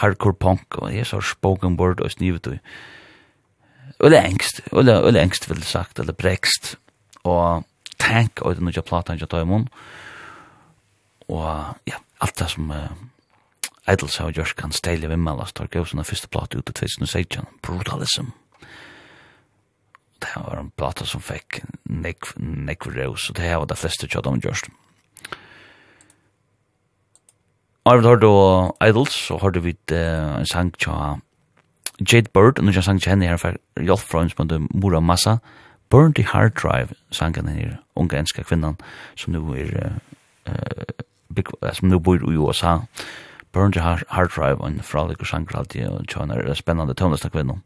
A: hardcore punk, og jeg så spoken word og snivet og Ulle engst, ulle, ulle engst vil sagt, eller brekst, og tank, og det nødja platan jeg tar i munn, og ja, alt det som uh, Eiddels har gjørs kan steile vimmelas, tar gav sånne første platan ut i 2016, Brutalism. Det var en plata som fikk nekv, nekv reus, og det her var det fleste kjøtt om gjørs. Arvid har du Idols, så har vi vidt en sang tja Jade Bird, og nu tja sang tja henne her for Jolf fra som heter Mora Massa, Burn the Hard Drive, sangen her unge enska kvinnan, som nu er uh, som nu bor i USA, Burn the Hard Drive, og en fralik fralikur sanger alltid, og tja henne er spennande tøvnast kvinnan.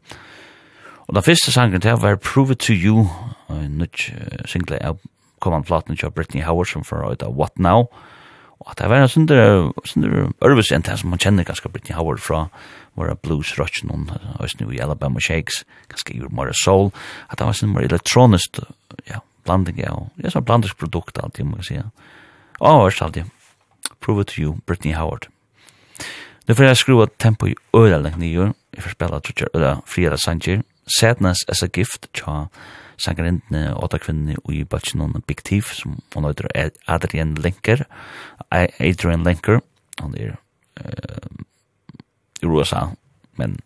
A: Og den første sangen til var Prove It To You, og en nytt single av kommande platen tja Brittany Howard, som for fra What Now, og at det var en sånn sindre ørvis enn som man kjenner ganske Britney Howard fra var blues rock noen østene i Alabama Shakes, ganske gjorde more soul, at det var sånn mer elektronisk, ja, blanding, ja, ja, så blandisk produkt alltid, må jeg si. Å, hørst alltid, prove it to you, Britney Howard. Nu får jeg skrua tempo i øyla lengt nye, jeg får spela trutjar øyla friara sanger, Sadness as a Gift, tja, sangerindene og kvinnene i bøtjen Big Thief, som hun heter Adrian Lenker, Adrian Lenker, han er i USA, men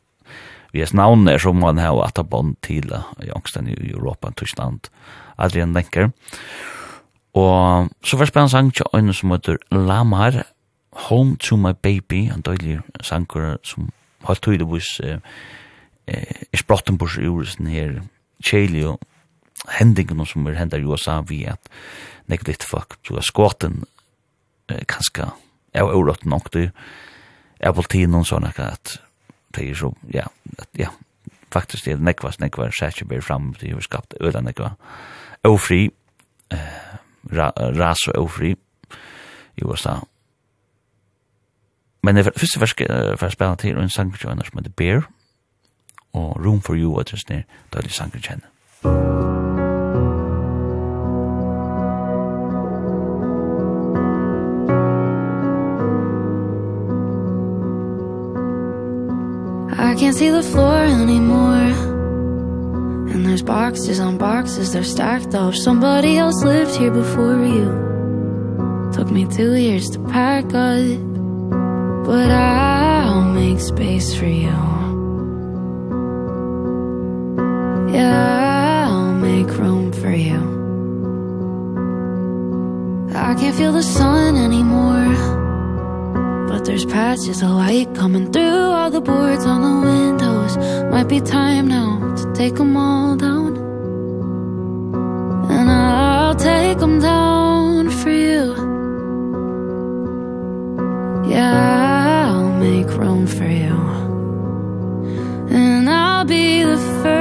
A: vi er navn er som han har at bånd til i angsten i Europa, i Tyskland, Adrian Lenker. Og så var spennende sang til øynene som heter Lamar, Home to my baby, en døylig sanger som har tydeligvis eh, er sprotten på seg ur sin her kjelio hendingen som er hendet i USA vi at nek litt folk blir skåten eh, kanskje av eurot nok du av politien noen sånn at det er så ja, at, ja faktisk det er nekvas nekvar sætje ber fram det har skapt øyla nekva ofri eh, ra, ras og ofri i USA Men det første verske for å spille til en sang som heter Bear og Room for You og det er det sanger kjenner. Musikk
D: I can't see the floor anymore. And there's boxes on boxes, they're stacked off. Somebody else lived here before you. Took me two years to pack up. But I'll make space for you. Yeah, I'll make room for you. I can't feel the sun anymore. But there's patches of light coming through all the boards on the windows. Might be time now to take them all down. And I'll take them down for you. Yeah, I'll make room for you. And I'll be the first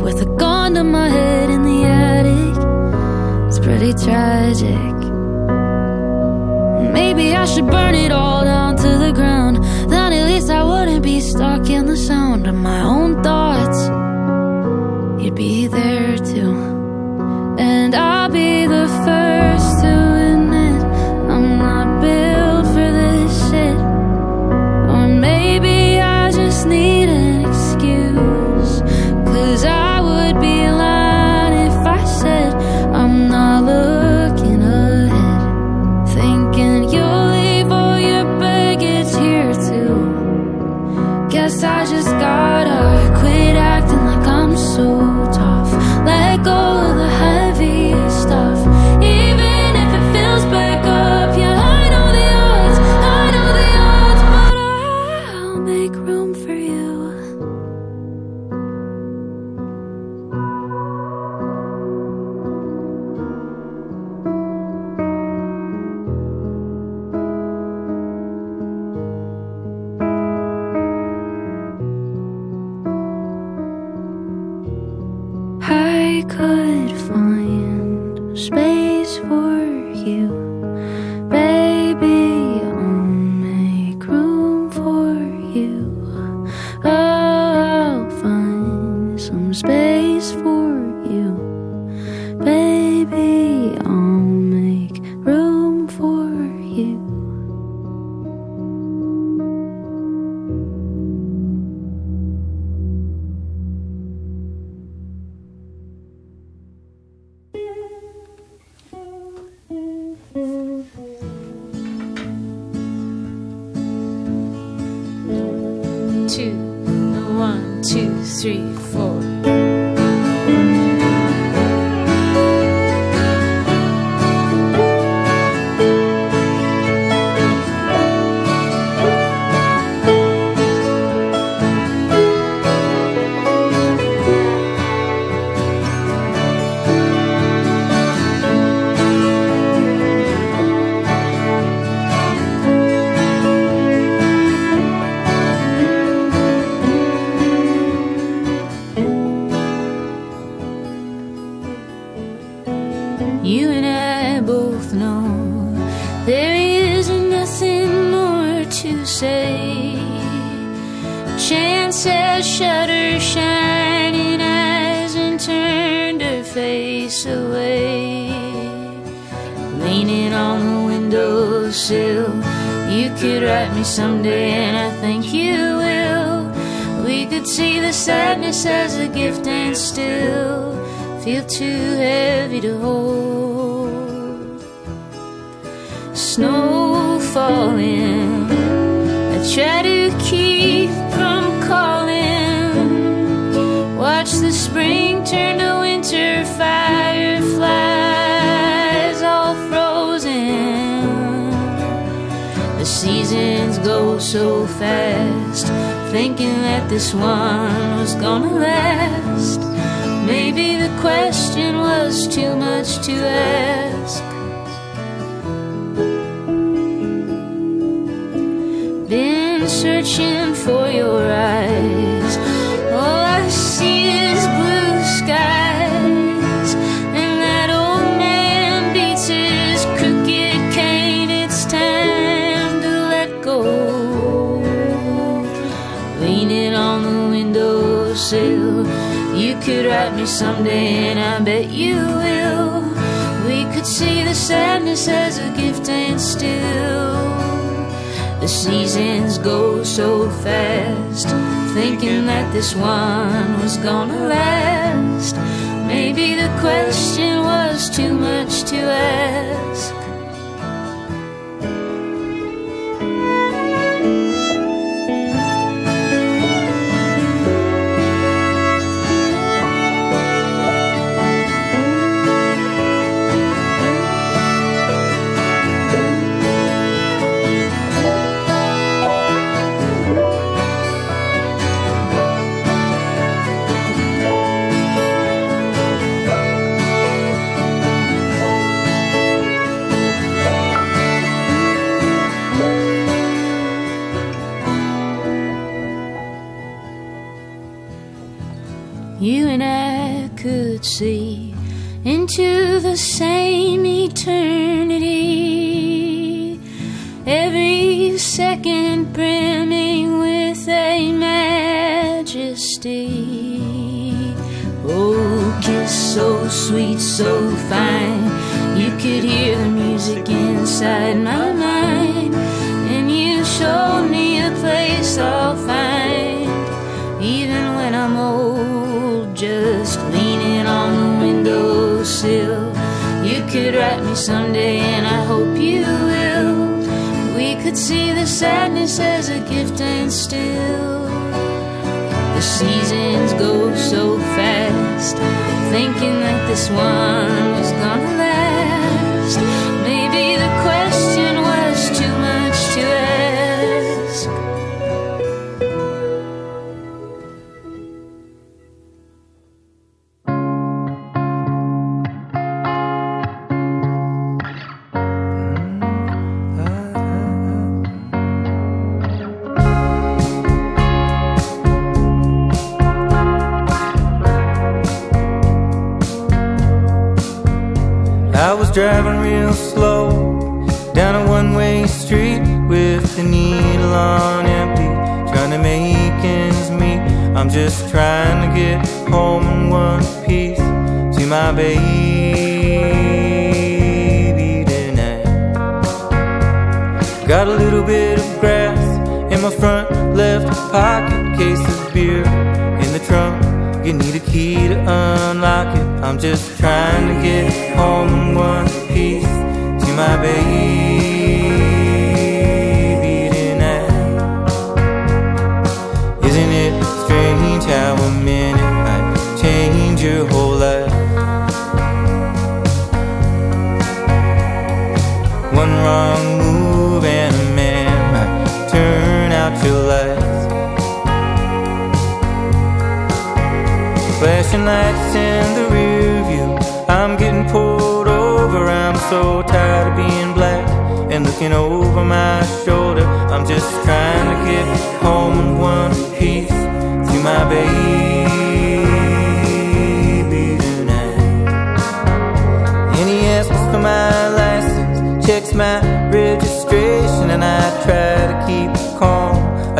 D: with a
E: fast Thinking that this one was gonna last. Maybe the question was too much to ask. someday and I bet you will. We could see the sadness as a gift and still. The seasons go so fast Thinking that this one was gonna last. Maybe the question was too much to ask. so fine. You could hear the music inside my mind. And you showed me a place I'll find Even when I'm old Just leaning on the windowsill. You could write me someday and I hope you will. We could see the sadness as a gift and still. The seasons go so fast. Thinking that this one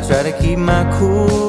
F: Try to keep my cool.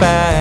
F: back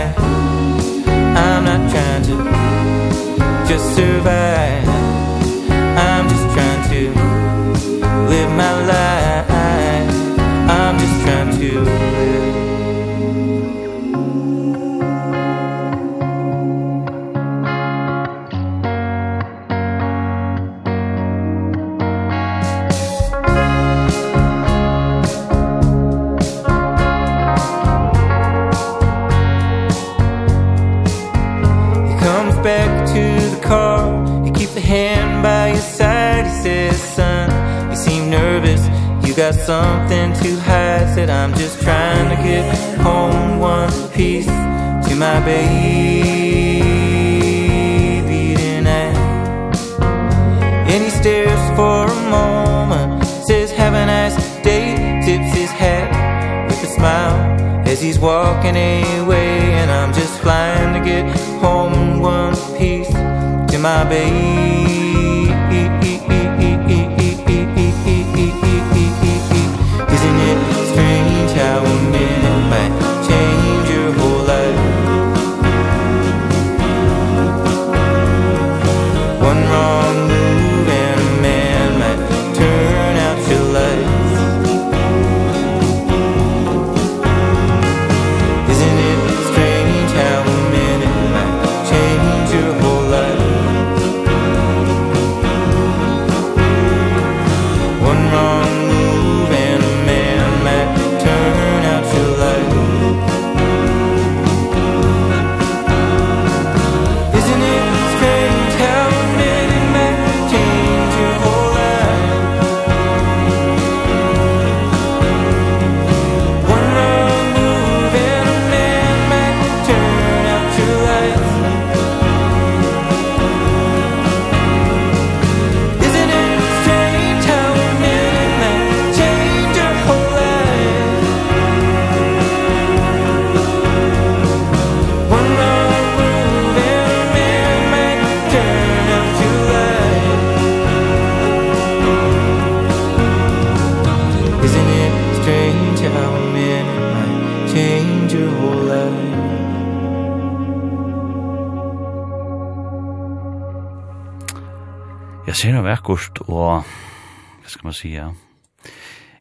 A: ser noe vekkert, og hva skal man si,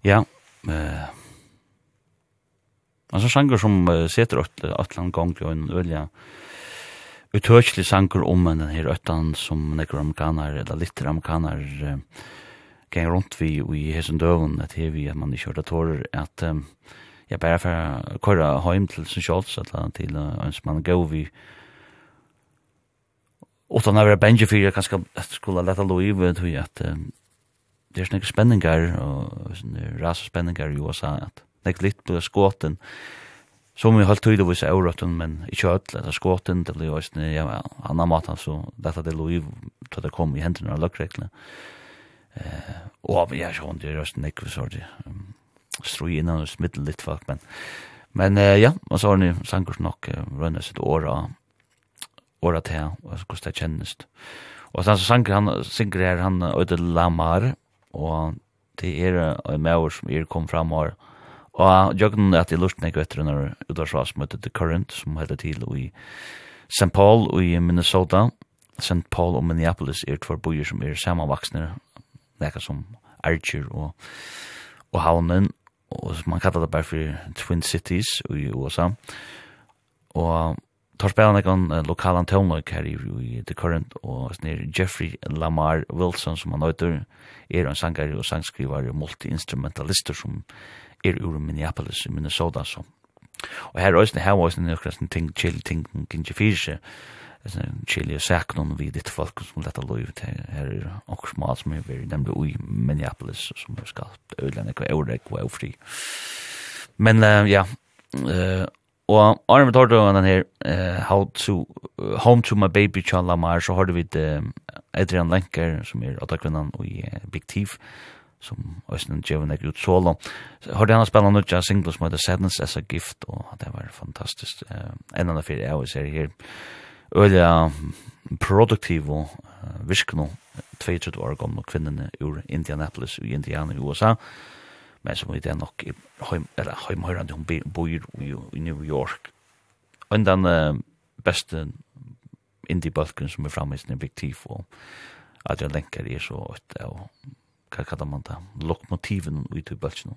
A: Ja, eh Altså sanger som uh, setter atlan gang og en ølja utørslig sanger om en her øttan som nekker amerikaner eller litt amerikaner uh, gang rundt vi og i hesen døven at her vi at man ikke hørte tårer at um, jeg bare for å køre hjem til sin kjolts eller til uh, en som man går vi uh, utan att vara bänge för jag kanske skulle lätta i, vet hur att det är snägg spänningar och ras spänningar i USA att det lite på skåten. Som vi har tydligt vis eurotten men i kött att skåten det blir just ja annan mat så detta det Louis då det kom i händerna och luckrekla eh och vi är schon det rösten nick så det strui innan och smittel lite folk men men ja man så har ni sankurs nok rönnas ett år året til, og hvordan det kjennes. Og så sanger han, synger her han Øyde Lamar, og det er en maur som er kom fram her. Og jøgnen at jeg lurte ikke etter når Udarsvas møtte The Current, som heter til i St. Paul og i Minnesota. St. Paul og Minneapolis er tvær byer som er samanvaksne, nekka som Archer og, og Havnen, og man kallar det bare for Twin Cities i USA. Og tar spela nekon uh, lokalan tónløk her i, i The Current, og snir Jeffrey Lamar Wilson, som han nøytur, er en sangare og sangskrivar og multi-instrumentalister som er ur Minneapolis i Minnesota, så. Og her også, her òsne også, sin ting, chill ting, kinje fyrse, chill og saknon vi ditt folk som letta loiv til her er okkur smal som er veri nemlig ui Minneapolis, som er skapt øyla nekva eurek og eufri. Men uh, ja, uh, Og Arne tar då den her uh, How to uh, Home to my baby Chan Lamar så har du vid uh, Adrian Lenker som er åttakvinnan og i uh, Big Thief som Øystein Djevon er ut solo. Så har han spillet nødja single som heter Sadness as a Gift og det var fantastisk. Uh, en annan fyrir jeg ser her øyla produktiv og uh, virkno 22 år gamle kvinnene ur Indianapolis i Indiana i USA men som vi det nok i heim, eller heim heimhørende hun bor i New York. Og den uh, beste indie-balken som er framme i sin objektiv, og Adrian Lenker er så et av, hva kallar man det, lokomotiven ut i balken.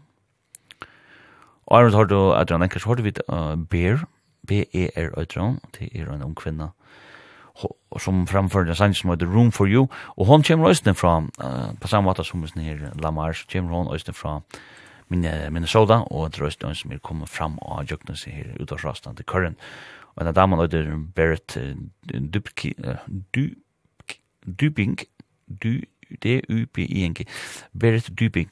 A: Og Arnold har du Adrian Lenker, så har du vidt uh, Bear, B-E-R-Adrian, det er en ung kvinne, og som framför den sangen som heter Room for You och hon kommer östen från uh, på samma sätt som den här Lamar så kommer hon östen från Minnesota och ett röst som kommer fram och jökna sig här ut av rastan till Curran. Och den damen heter Barrett Dupki Duping D-U-B-I-N-G Barrett Duping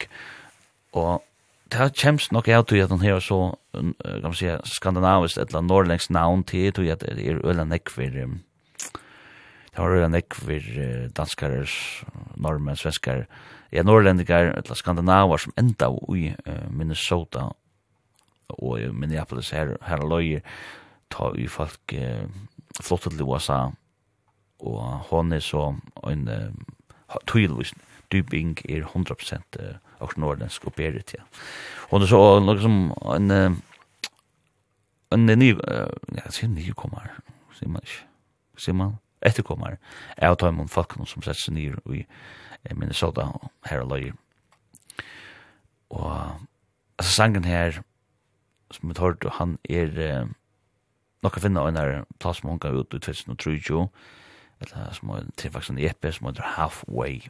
A: og det har kjemst nok jeg til at han her så, kan man si, skandinavisk, et eller annet norrlengs navn til, til at det er øyla nekk for um, Det var en ekvir danskar, normen, svenskar, ja, norrlendikar, eller skandinavar som enda i Minnesota og i Minneapolis her, her løyer, ta i folk eh, flottet til USA, og hon er så en uh, tydelig dybing er 100% uh, og nordensk og berit, ja. Hon er så noe som en, en ny, ja, sier ny kommer, sier man ikke, sier man, etterkommar av er dem om folkene som sett seg nyr i Minnesota og her og løyer. Og altså, sangen her, som vi tar, han er eh, nok å finne en her plass som hun gav ut i 2003, eller som er til faktisk en EP som heter Halfway.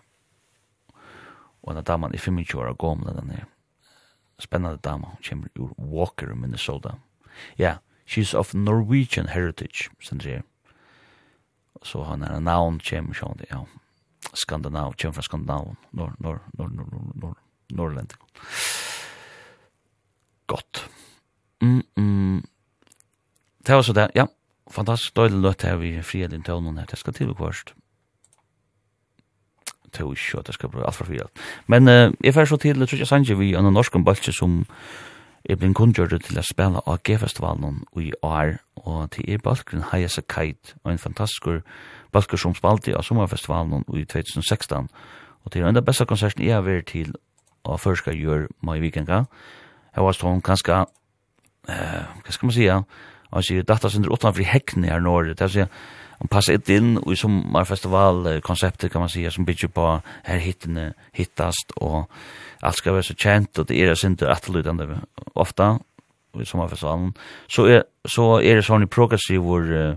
A: Og en damen i 25 år gav med den her. Spennende dame, hun kommer ur Walker, Minnesota. Ja, yeah, she's of Norwegian heritage, sender jeg så han er navn kjem sjån det ja skandinav kjem fra skandinav nor nor nor nor nor nor norrland gott. Mm mm. Det var så det, ja. Fantastisk døylig løtt her vi frihet inn tøvnen her, det skal til og kvarst. Det er jo ikke, det skal bli alt for frihet. Men uh, jeg fer så til, tror jeg, Sanji, vi er en norsk balse som er blitt kunngjørt til å spille av G-festivalen i år, og til er balkeren Hayasa Kite, og en fantastisk balker som spalte av sommerfestivalen i 2016, og til enda beste konserten jeg har vært til å først gjøre meg i vikenga. Jeg var sånn ganske, uh, hva skal man si, ja, og jeg altså, datasynder utenfor hekkene her nå, det er å han passar inte in i sommarfestivalkonceptet kan man säga som bygger på här hittene hittast och allt ska vara så känt och det är det inte attlutande ofta i sommarfestivalen så är, så är det sån i progressiv uh,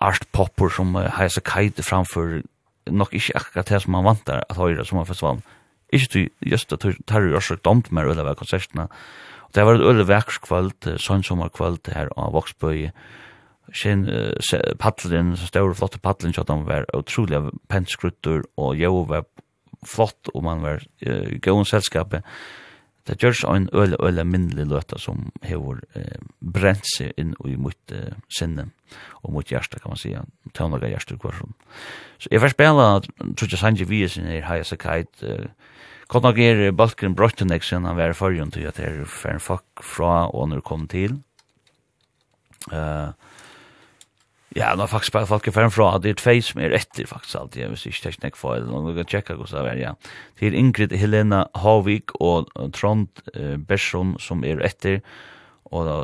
A: art popper som uh, heiser kite framför nok ikke akkurat det som man vantar at høyre som man forsvann. Ikke til just at tar jo også domt med øyne ved konsertene. Og det var et øyla vekskvalt, sånn sommerkvalt her av Voksbøy, sin uh, paddelen, flott flotte paddelen, så han var utrolig penskruttur, og jo var flott, og man var uh, gøy selskapet. Det gjørs en øle, øle minnelig løta som hever uh, brent seg inn i mot uh, sinne, og mot hjerte, kan man si, tøvnaga hjerte kvarsjon. Så jeg var spela, tror jeg Sanji Viesen er Haya Sakait, uh, Kort nok er Balkren Brøttenek siden han var i forrige til at det er færre folk fra og når kom til. Uh, Ja, nå faktisk bare folk er ferdig fra, det er tvei som er etter faktisk alltid, jeg hvis ikke tekst for, eller noen kan tjekke hos det er, ja. Det er Ingrid Helena Havik og Trond eh, Bersson som er etter, og da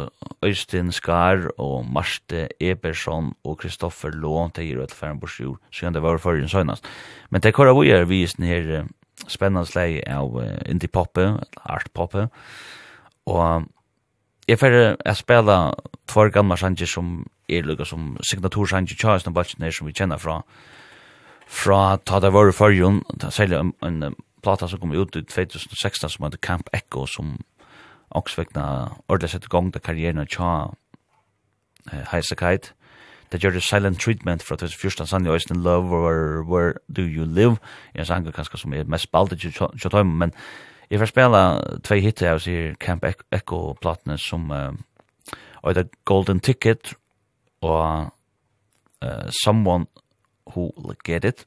A: Øystein Skar og Marte Ebersson og Kristoffer Lån, det er jo et ferdig bors jord, så kan det være forrige søgnast. Men det er hvor vi er vist denne spennende slei av indie-poppe, art-poppe, og Jeg får jeg spela två gamla sanger som er lukka som signatur sanger tjast og balsner som vi kjenner fra fra ta det var i førjon, særlig en, en plata som kom ut i 2016 som heter Camp Echo som også vekna ordentlig sett i gang til karrieren av tja eh, Heisekite. Det gjør det silent treatment fra 2014 sann i Øystein Love or Where Do You Live? Jeg sanger kanskje som er mest baldet til tja men Jeg får spela tvei hitter av sier Camp Echo-platene som uh, och det Golden Ticket og uh, Someone Who Will Get It.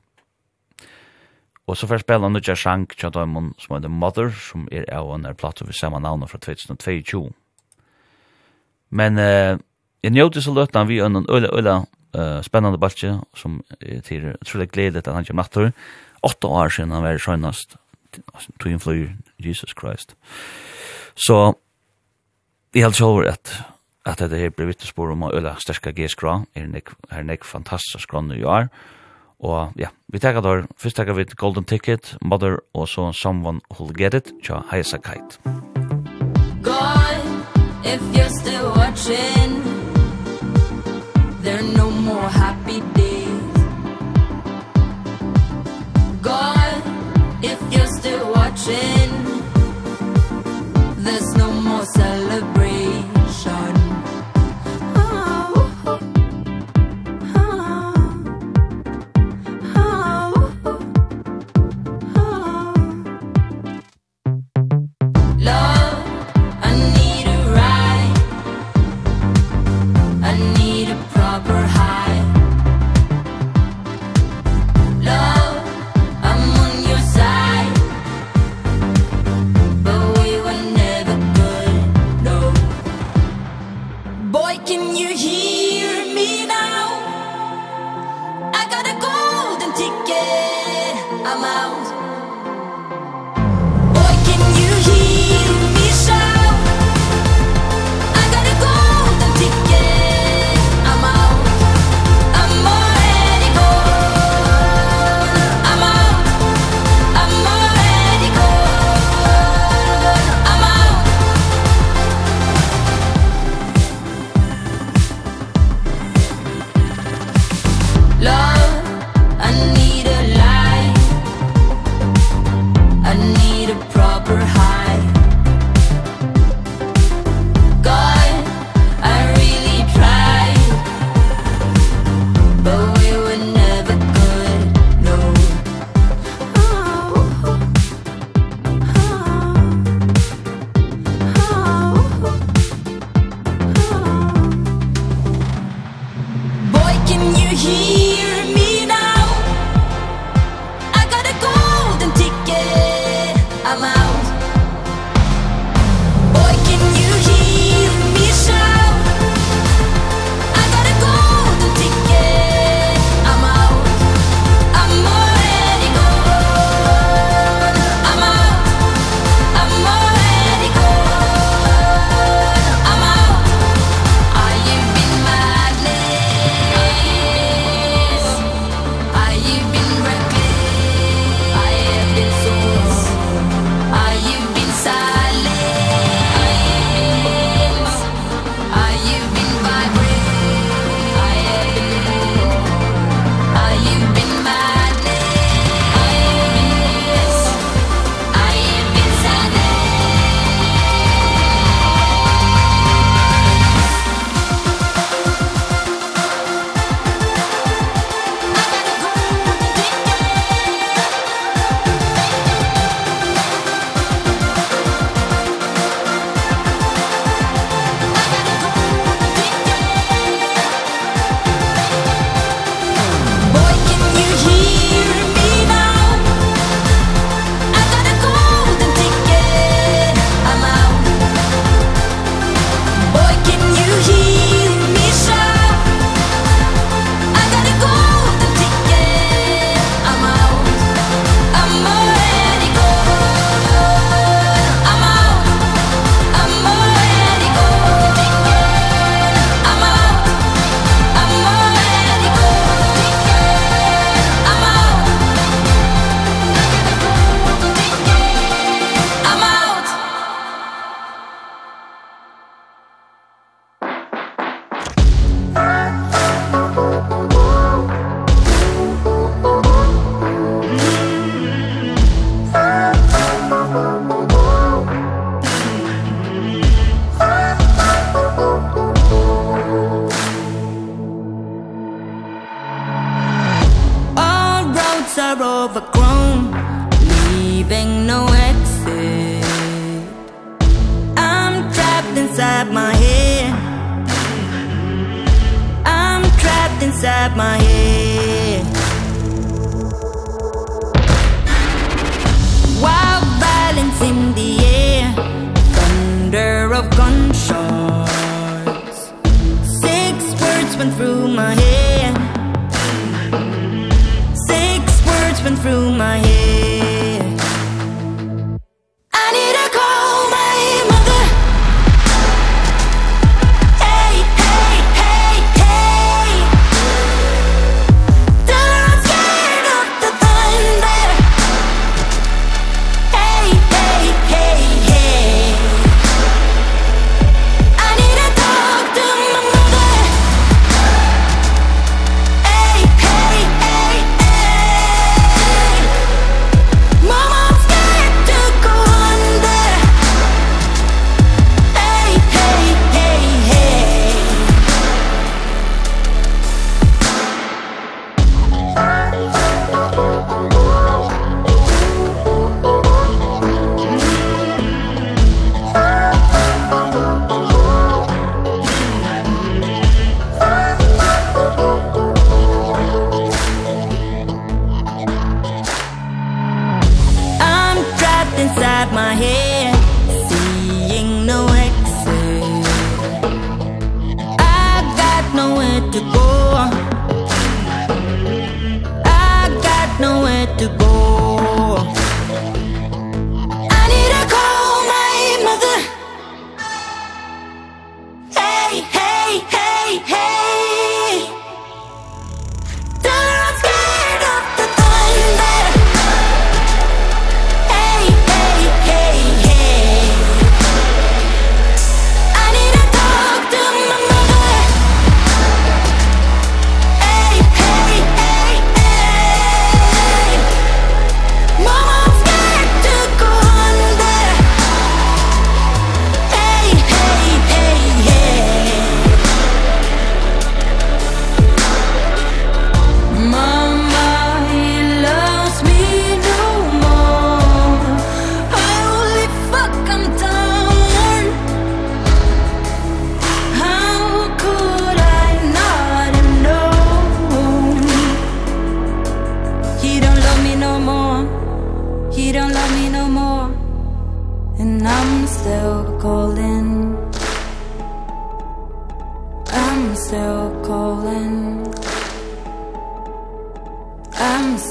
A: Og så får jeg spela Nudja Shank Tja Chadamon som er The Mother som er av en er platte ved samme navn fra 2022. Men uh, jeg njóti så løtna vi en øyla øyla uh, spennende baltje som er til utrolig gledet at han kommer nattur. Åtta år siden han var sjøynast tog en flyr Jesus Christ. Så jeg helt så at at det her blir vittnesbord om å øle sterske G-skra, er nek, er nek fantastisk skrann i er. og ja, vi tenker da, først tenker vi Golden Ticket, Mother, og så Someone Who'll Get It, tja, heisa kite.
G: God, if you're still watching,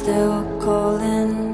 G: still calling.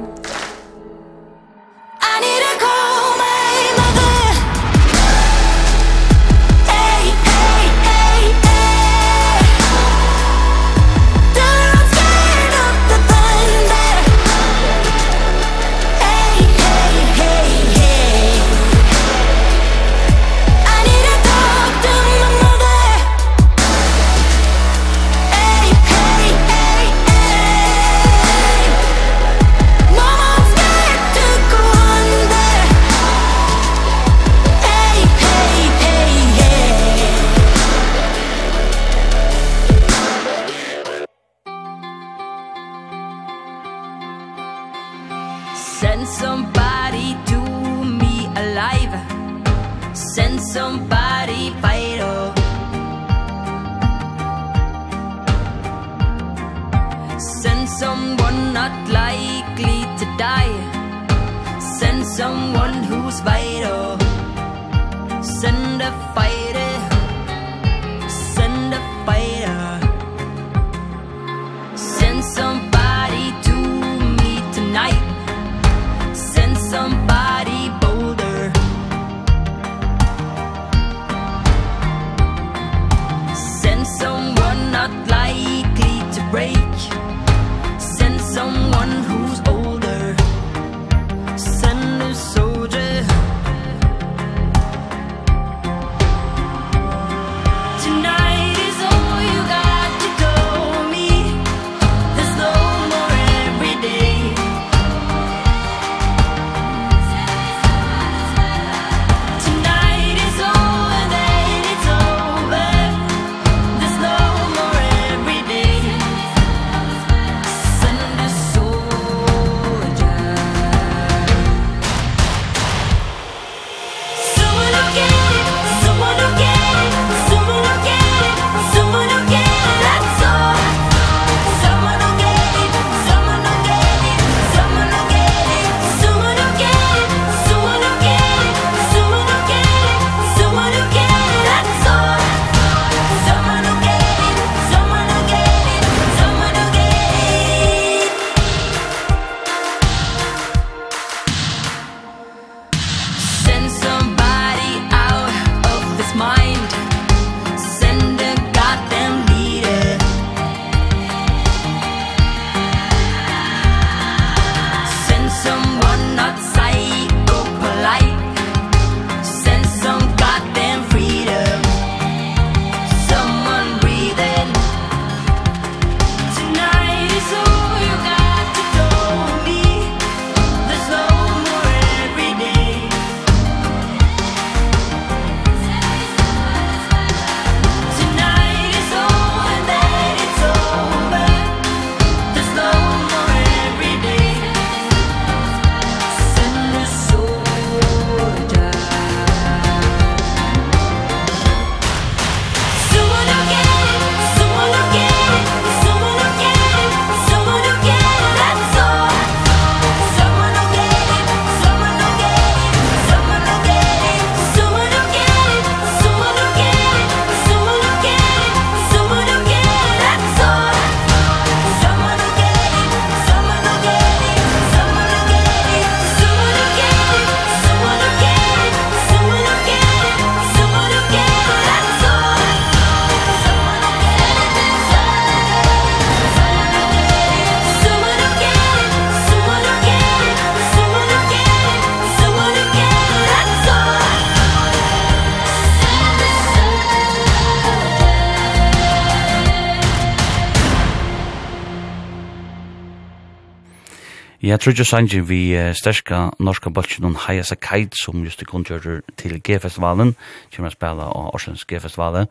A: Vi har trudja sangen vi uh, sterska norska bolsjen om Haia Sakait som just er kundgjører til G-festivalen, kommer å spille av Årsens G-festivalen.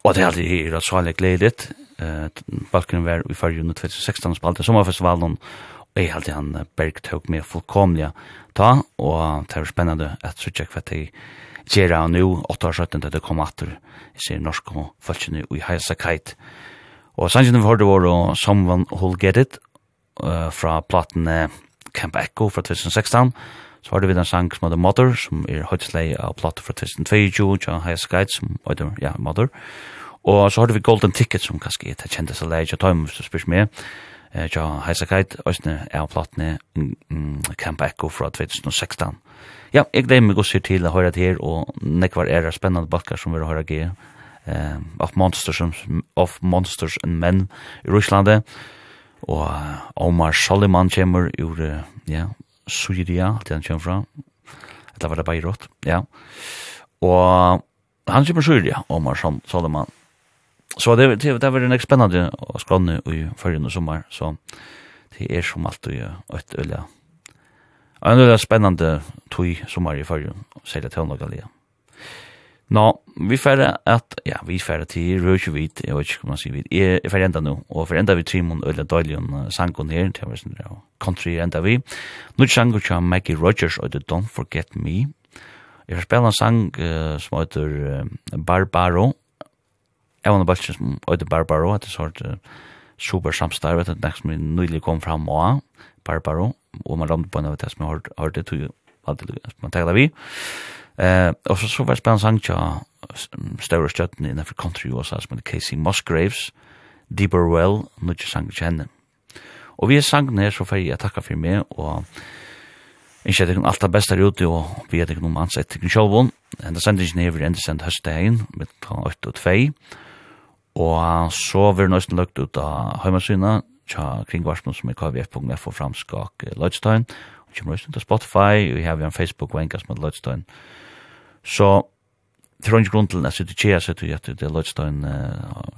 A: Og det er alltid her at svalig gledet. Uh, Balken var i fargen 2016 spalte sommerfestivalen og jeg alltid han Berg tog med fullkomlige ta og det er spennende at så trudja hva de gjør og nå, 8 år 17 da det kom atter i sier norska bolsjen i Haia Sakait. Og sangen vi hørte var og Someone Who'll Get It uh, fra platene Camp Echo fra 2016, så har du vidt en sang som heter Mother, som er høytslei av plater fra 2022, John Hayes Guide, som heter ja, Mother. Og så har du Golden Ticket, som kanskje er kjent seg leie, jeg tar hvis du spyrs meg, John Hayes Guide, også er av platene Camp Echo fra 2016. Ja, jeg gleder meg også til å høre til her, og nekvar er det spennende bakker som har høre til eh, of Monsters, of Monsters and Men i Ruslande, og Omar Soliman kommer ur, ja, Syria, til han kommer fra. Det var det Beirut, ja. Og han kommer Syria, Omar Soliman. Så det, det, det var en spennende å skranne i førrige sommer, så det er som alltid et øye. Og en øye spennende tog sommer i førrige, sier det til noe, ja. Nå, vi færre at, ja, vi færre til Røkjevit, jeg vet ikke hva man sier vi er færre enda nå, og for enda vi Trimon Øyla Døylion sangon her, til jeg vet ikke, country enda vi. Nå er sangon til Maggie Rogers, og det Don't Forget Me. Jeg har spela en sang uh, som heter uh, Barbaro, jeg var en balsen som heter Barbaro, at det sort uh, super samstar, vet du, nekst vi nylig kom fram og Barbaro, og man ramte på en av det som jeg har hørt, det tog jo alltid, man tegla vi. Barbaro, Eh, og så så var det spennende sang til større støtten innenfor country USA som heter Casey Musgraves, Deeper Well, nå ikke sang til henne. Og vi er sangen her så får jeg takke for meg, og ikke at jeg alt det beste er ute, og vi er ikke noen ansett til sjølven. Enda sender ikke ned, vi enda sendt høstdagen, med kl. 8 og 2, og så vil nøysten løgt ut av heimasyna, tja kringvarsmån som er kvf.f og framskak Lødstein, og kommer også til Spotify, og vi har en Facebook-vengas med Lødstein, og Så det er ikke grunn til at jeg sitter tjeja seg til at det er Lødstein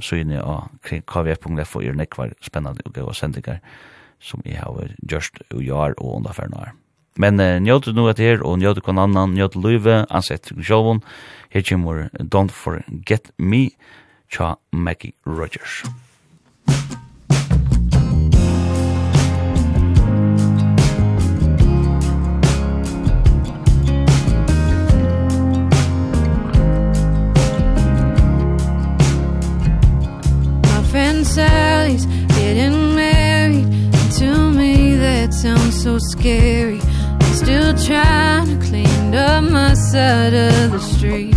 A: syne og kring kvf.f og er nekvar spennende og gøy sendinger som jeg har gjørst og gjør og underferna her. Men uh, njød nu at her, og njød kon annan, njød løyve, ansett sjåvun, her kommer Don't Forget Me, tja Maggie Rogers.
E: Musik and Sally's getting married and to me that sounds so scary. I'm still trying to clean up my side of the street.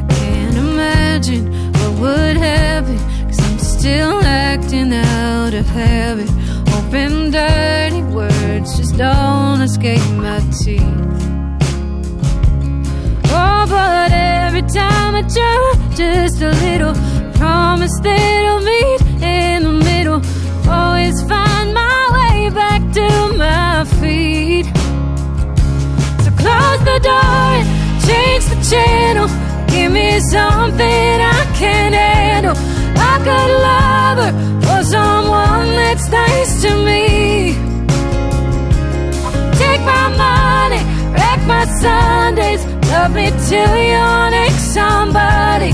E: I can't imagine what would happen Cause I'm still acting out of habit. Hoping dirty words just don't escape my teeth. Oh, but every time I try just a little promise that I'll meet in the middle. Always find my way back to my feet. So close the door and change the channel. Give me something I can handle. Like a lover or someone that's nice to me. Take my money, wreck my Sundays. Love me till you're next somebody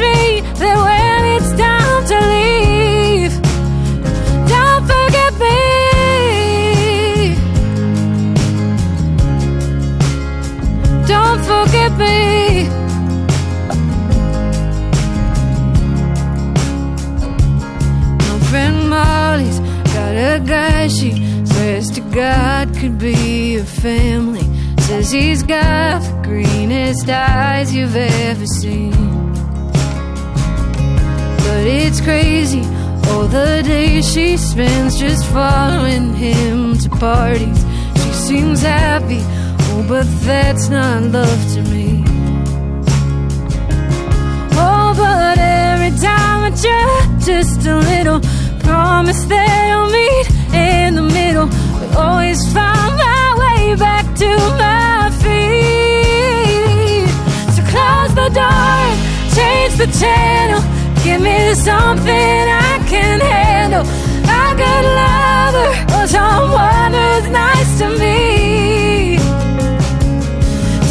E: tree that when it's time to leave Don't forget me. Don't forget me. My friend Molly's got a guy she swears to God could be a family. Says he's got the greenest eyes you've ever seen crazy. All the days she spends just following him to parties. She seems happy, oh but that's not love to me. Oh but every time I try just a little Promise they'll meet in the middle. We always find my way back to my feet. So close the door, change the channel. Give me something I can handle. A good lover or someone who's nice to me.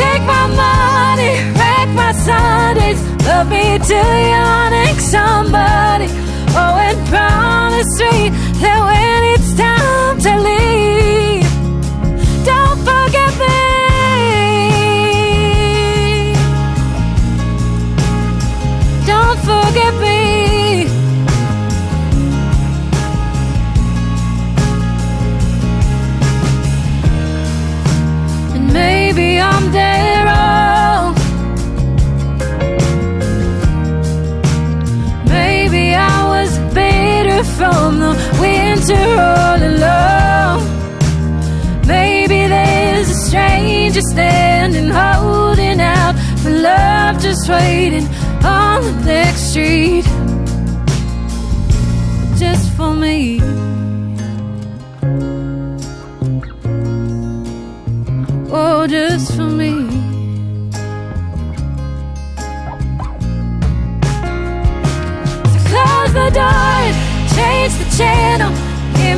E: Take my money, wreck my Sundays. Love me till you're next somebody. Oh, and promise me that when it's time to leave you're all alone Maybe there's a stranger standing holding out For love just waiting on the next street. Just for me. Oh, just for me. Close the door change the channel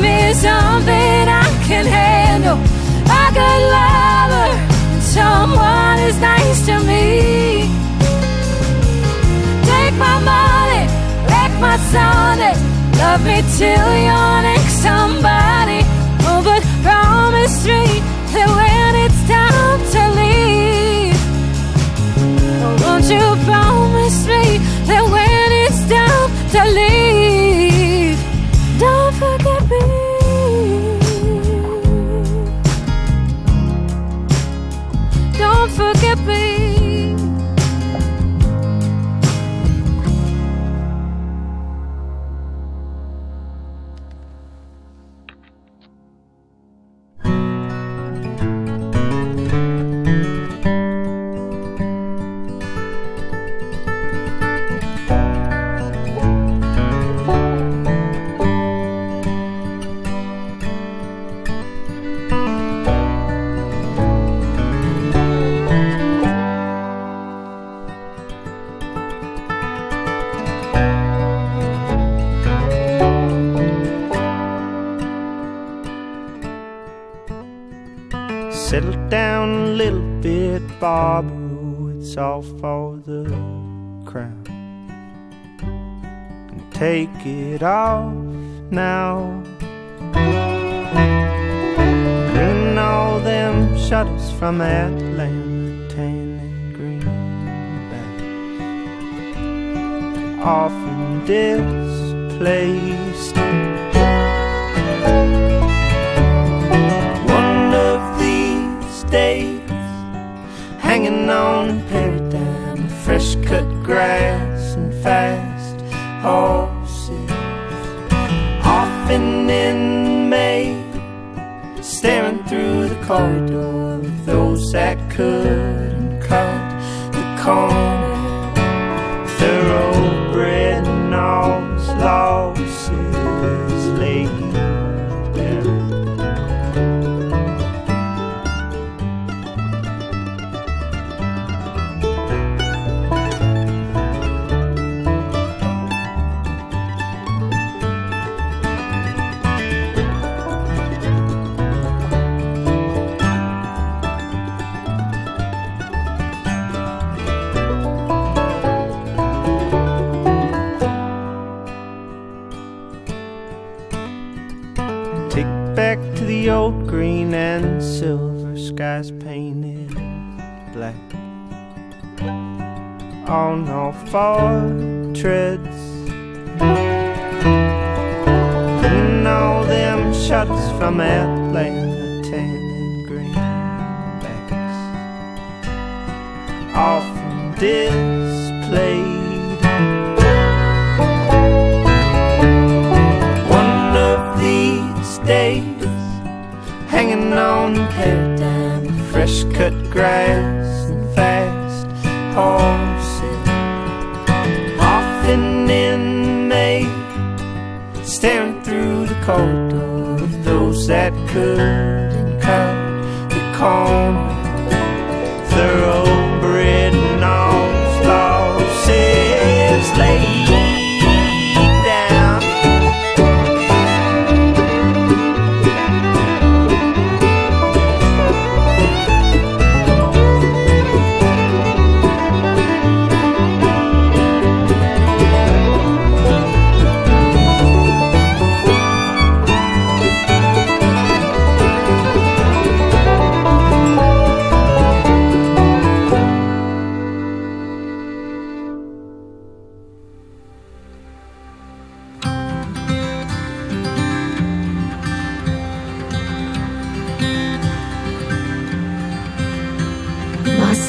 E: give me something I can handle A good lover. Someone is nice to me. Take my money Wreck my Sunday Love me till you're next. Somebody Oh, but promise me That when it's time to leave Oh, won't you promise me That when it's time to leave? forget me.
F: take it off now. And all them shutters from Atlanta tan and green back Often displaced. One of these days Hanging on a paradigm of fresh cut grass and fast. Home Corridor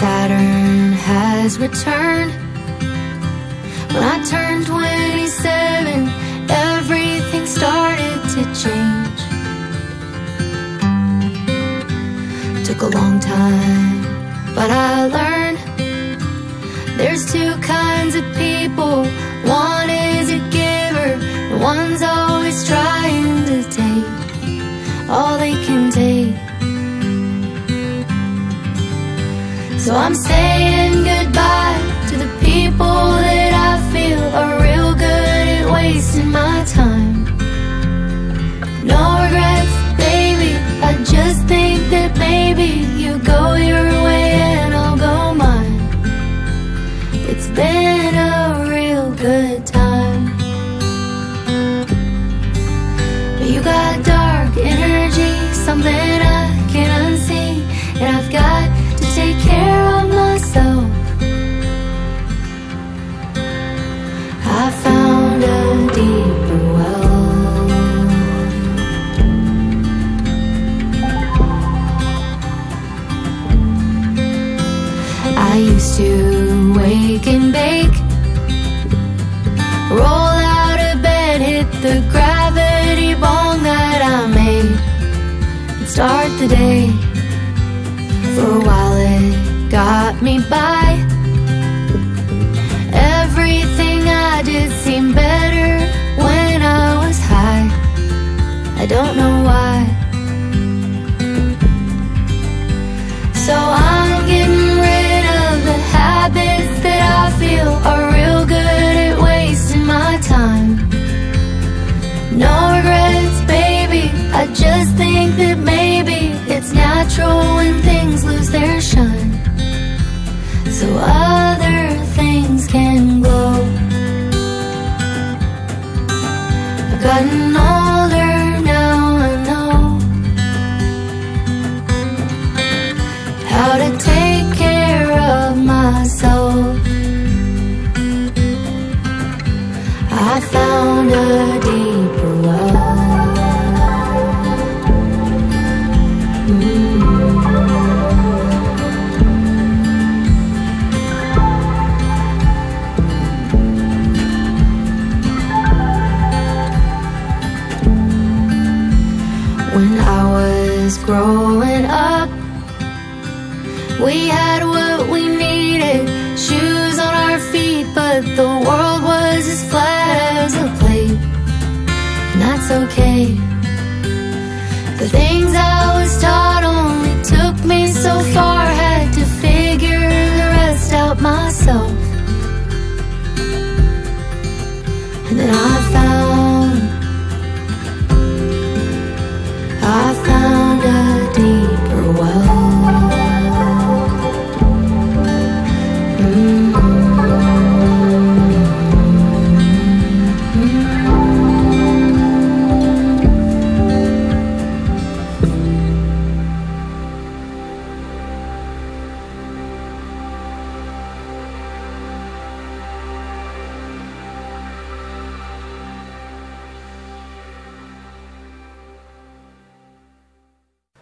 D: Saturn has returned. When I turned 27 Everything started to change. Took a long time But I learned There's two kinds of people. One is a giver One's always trying to take All they I'm saying goodbye.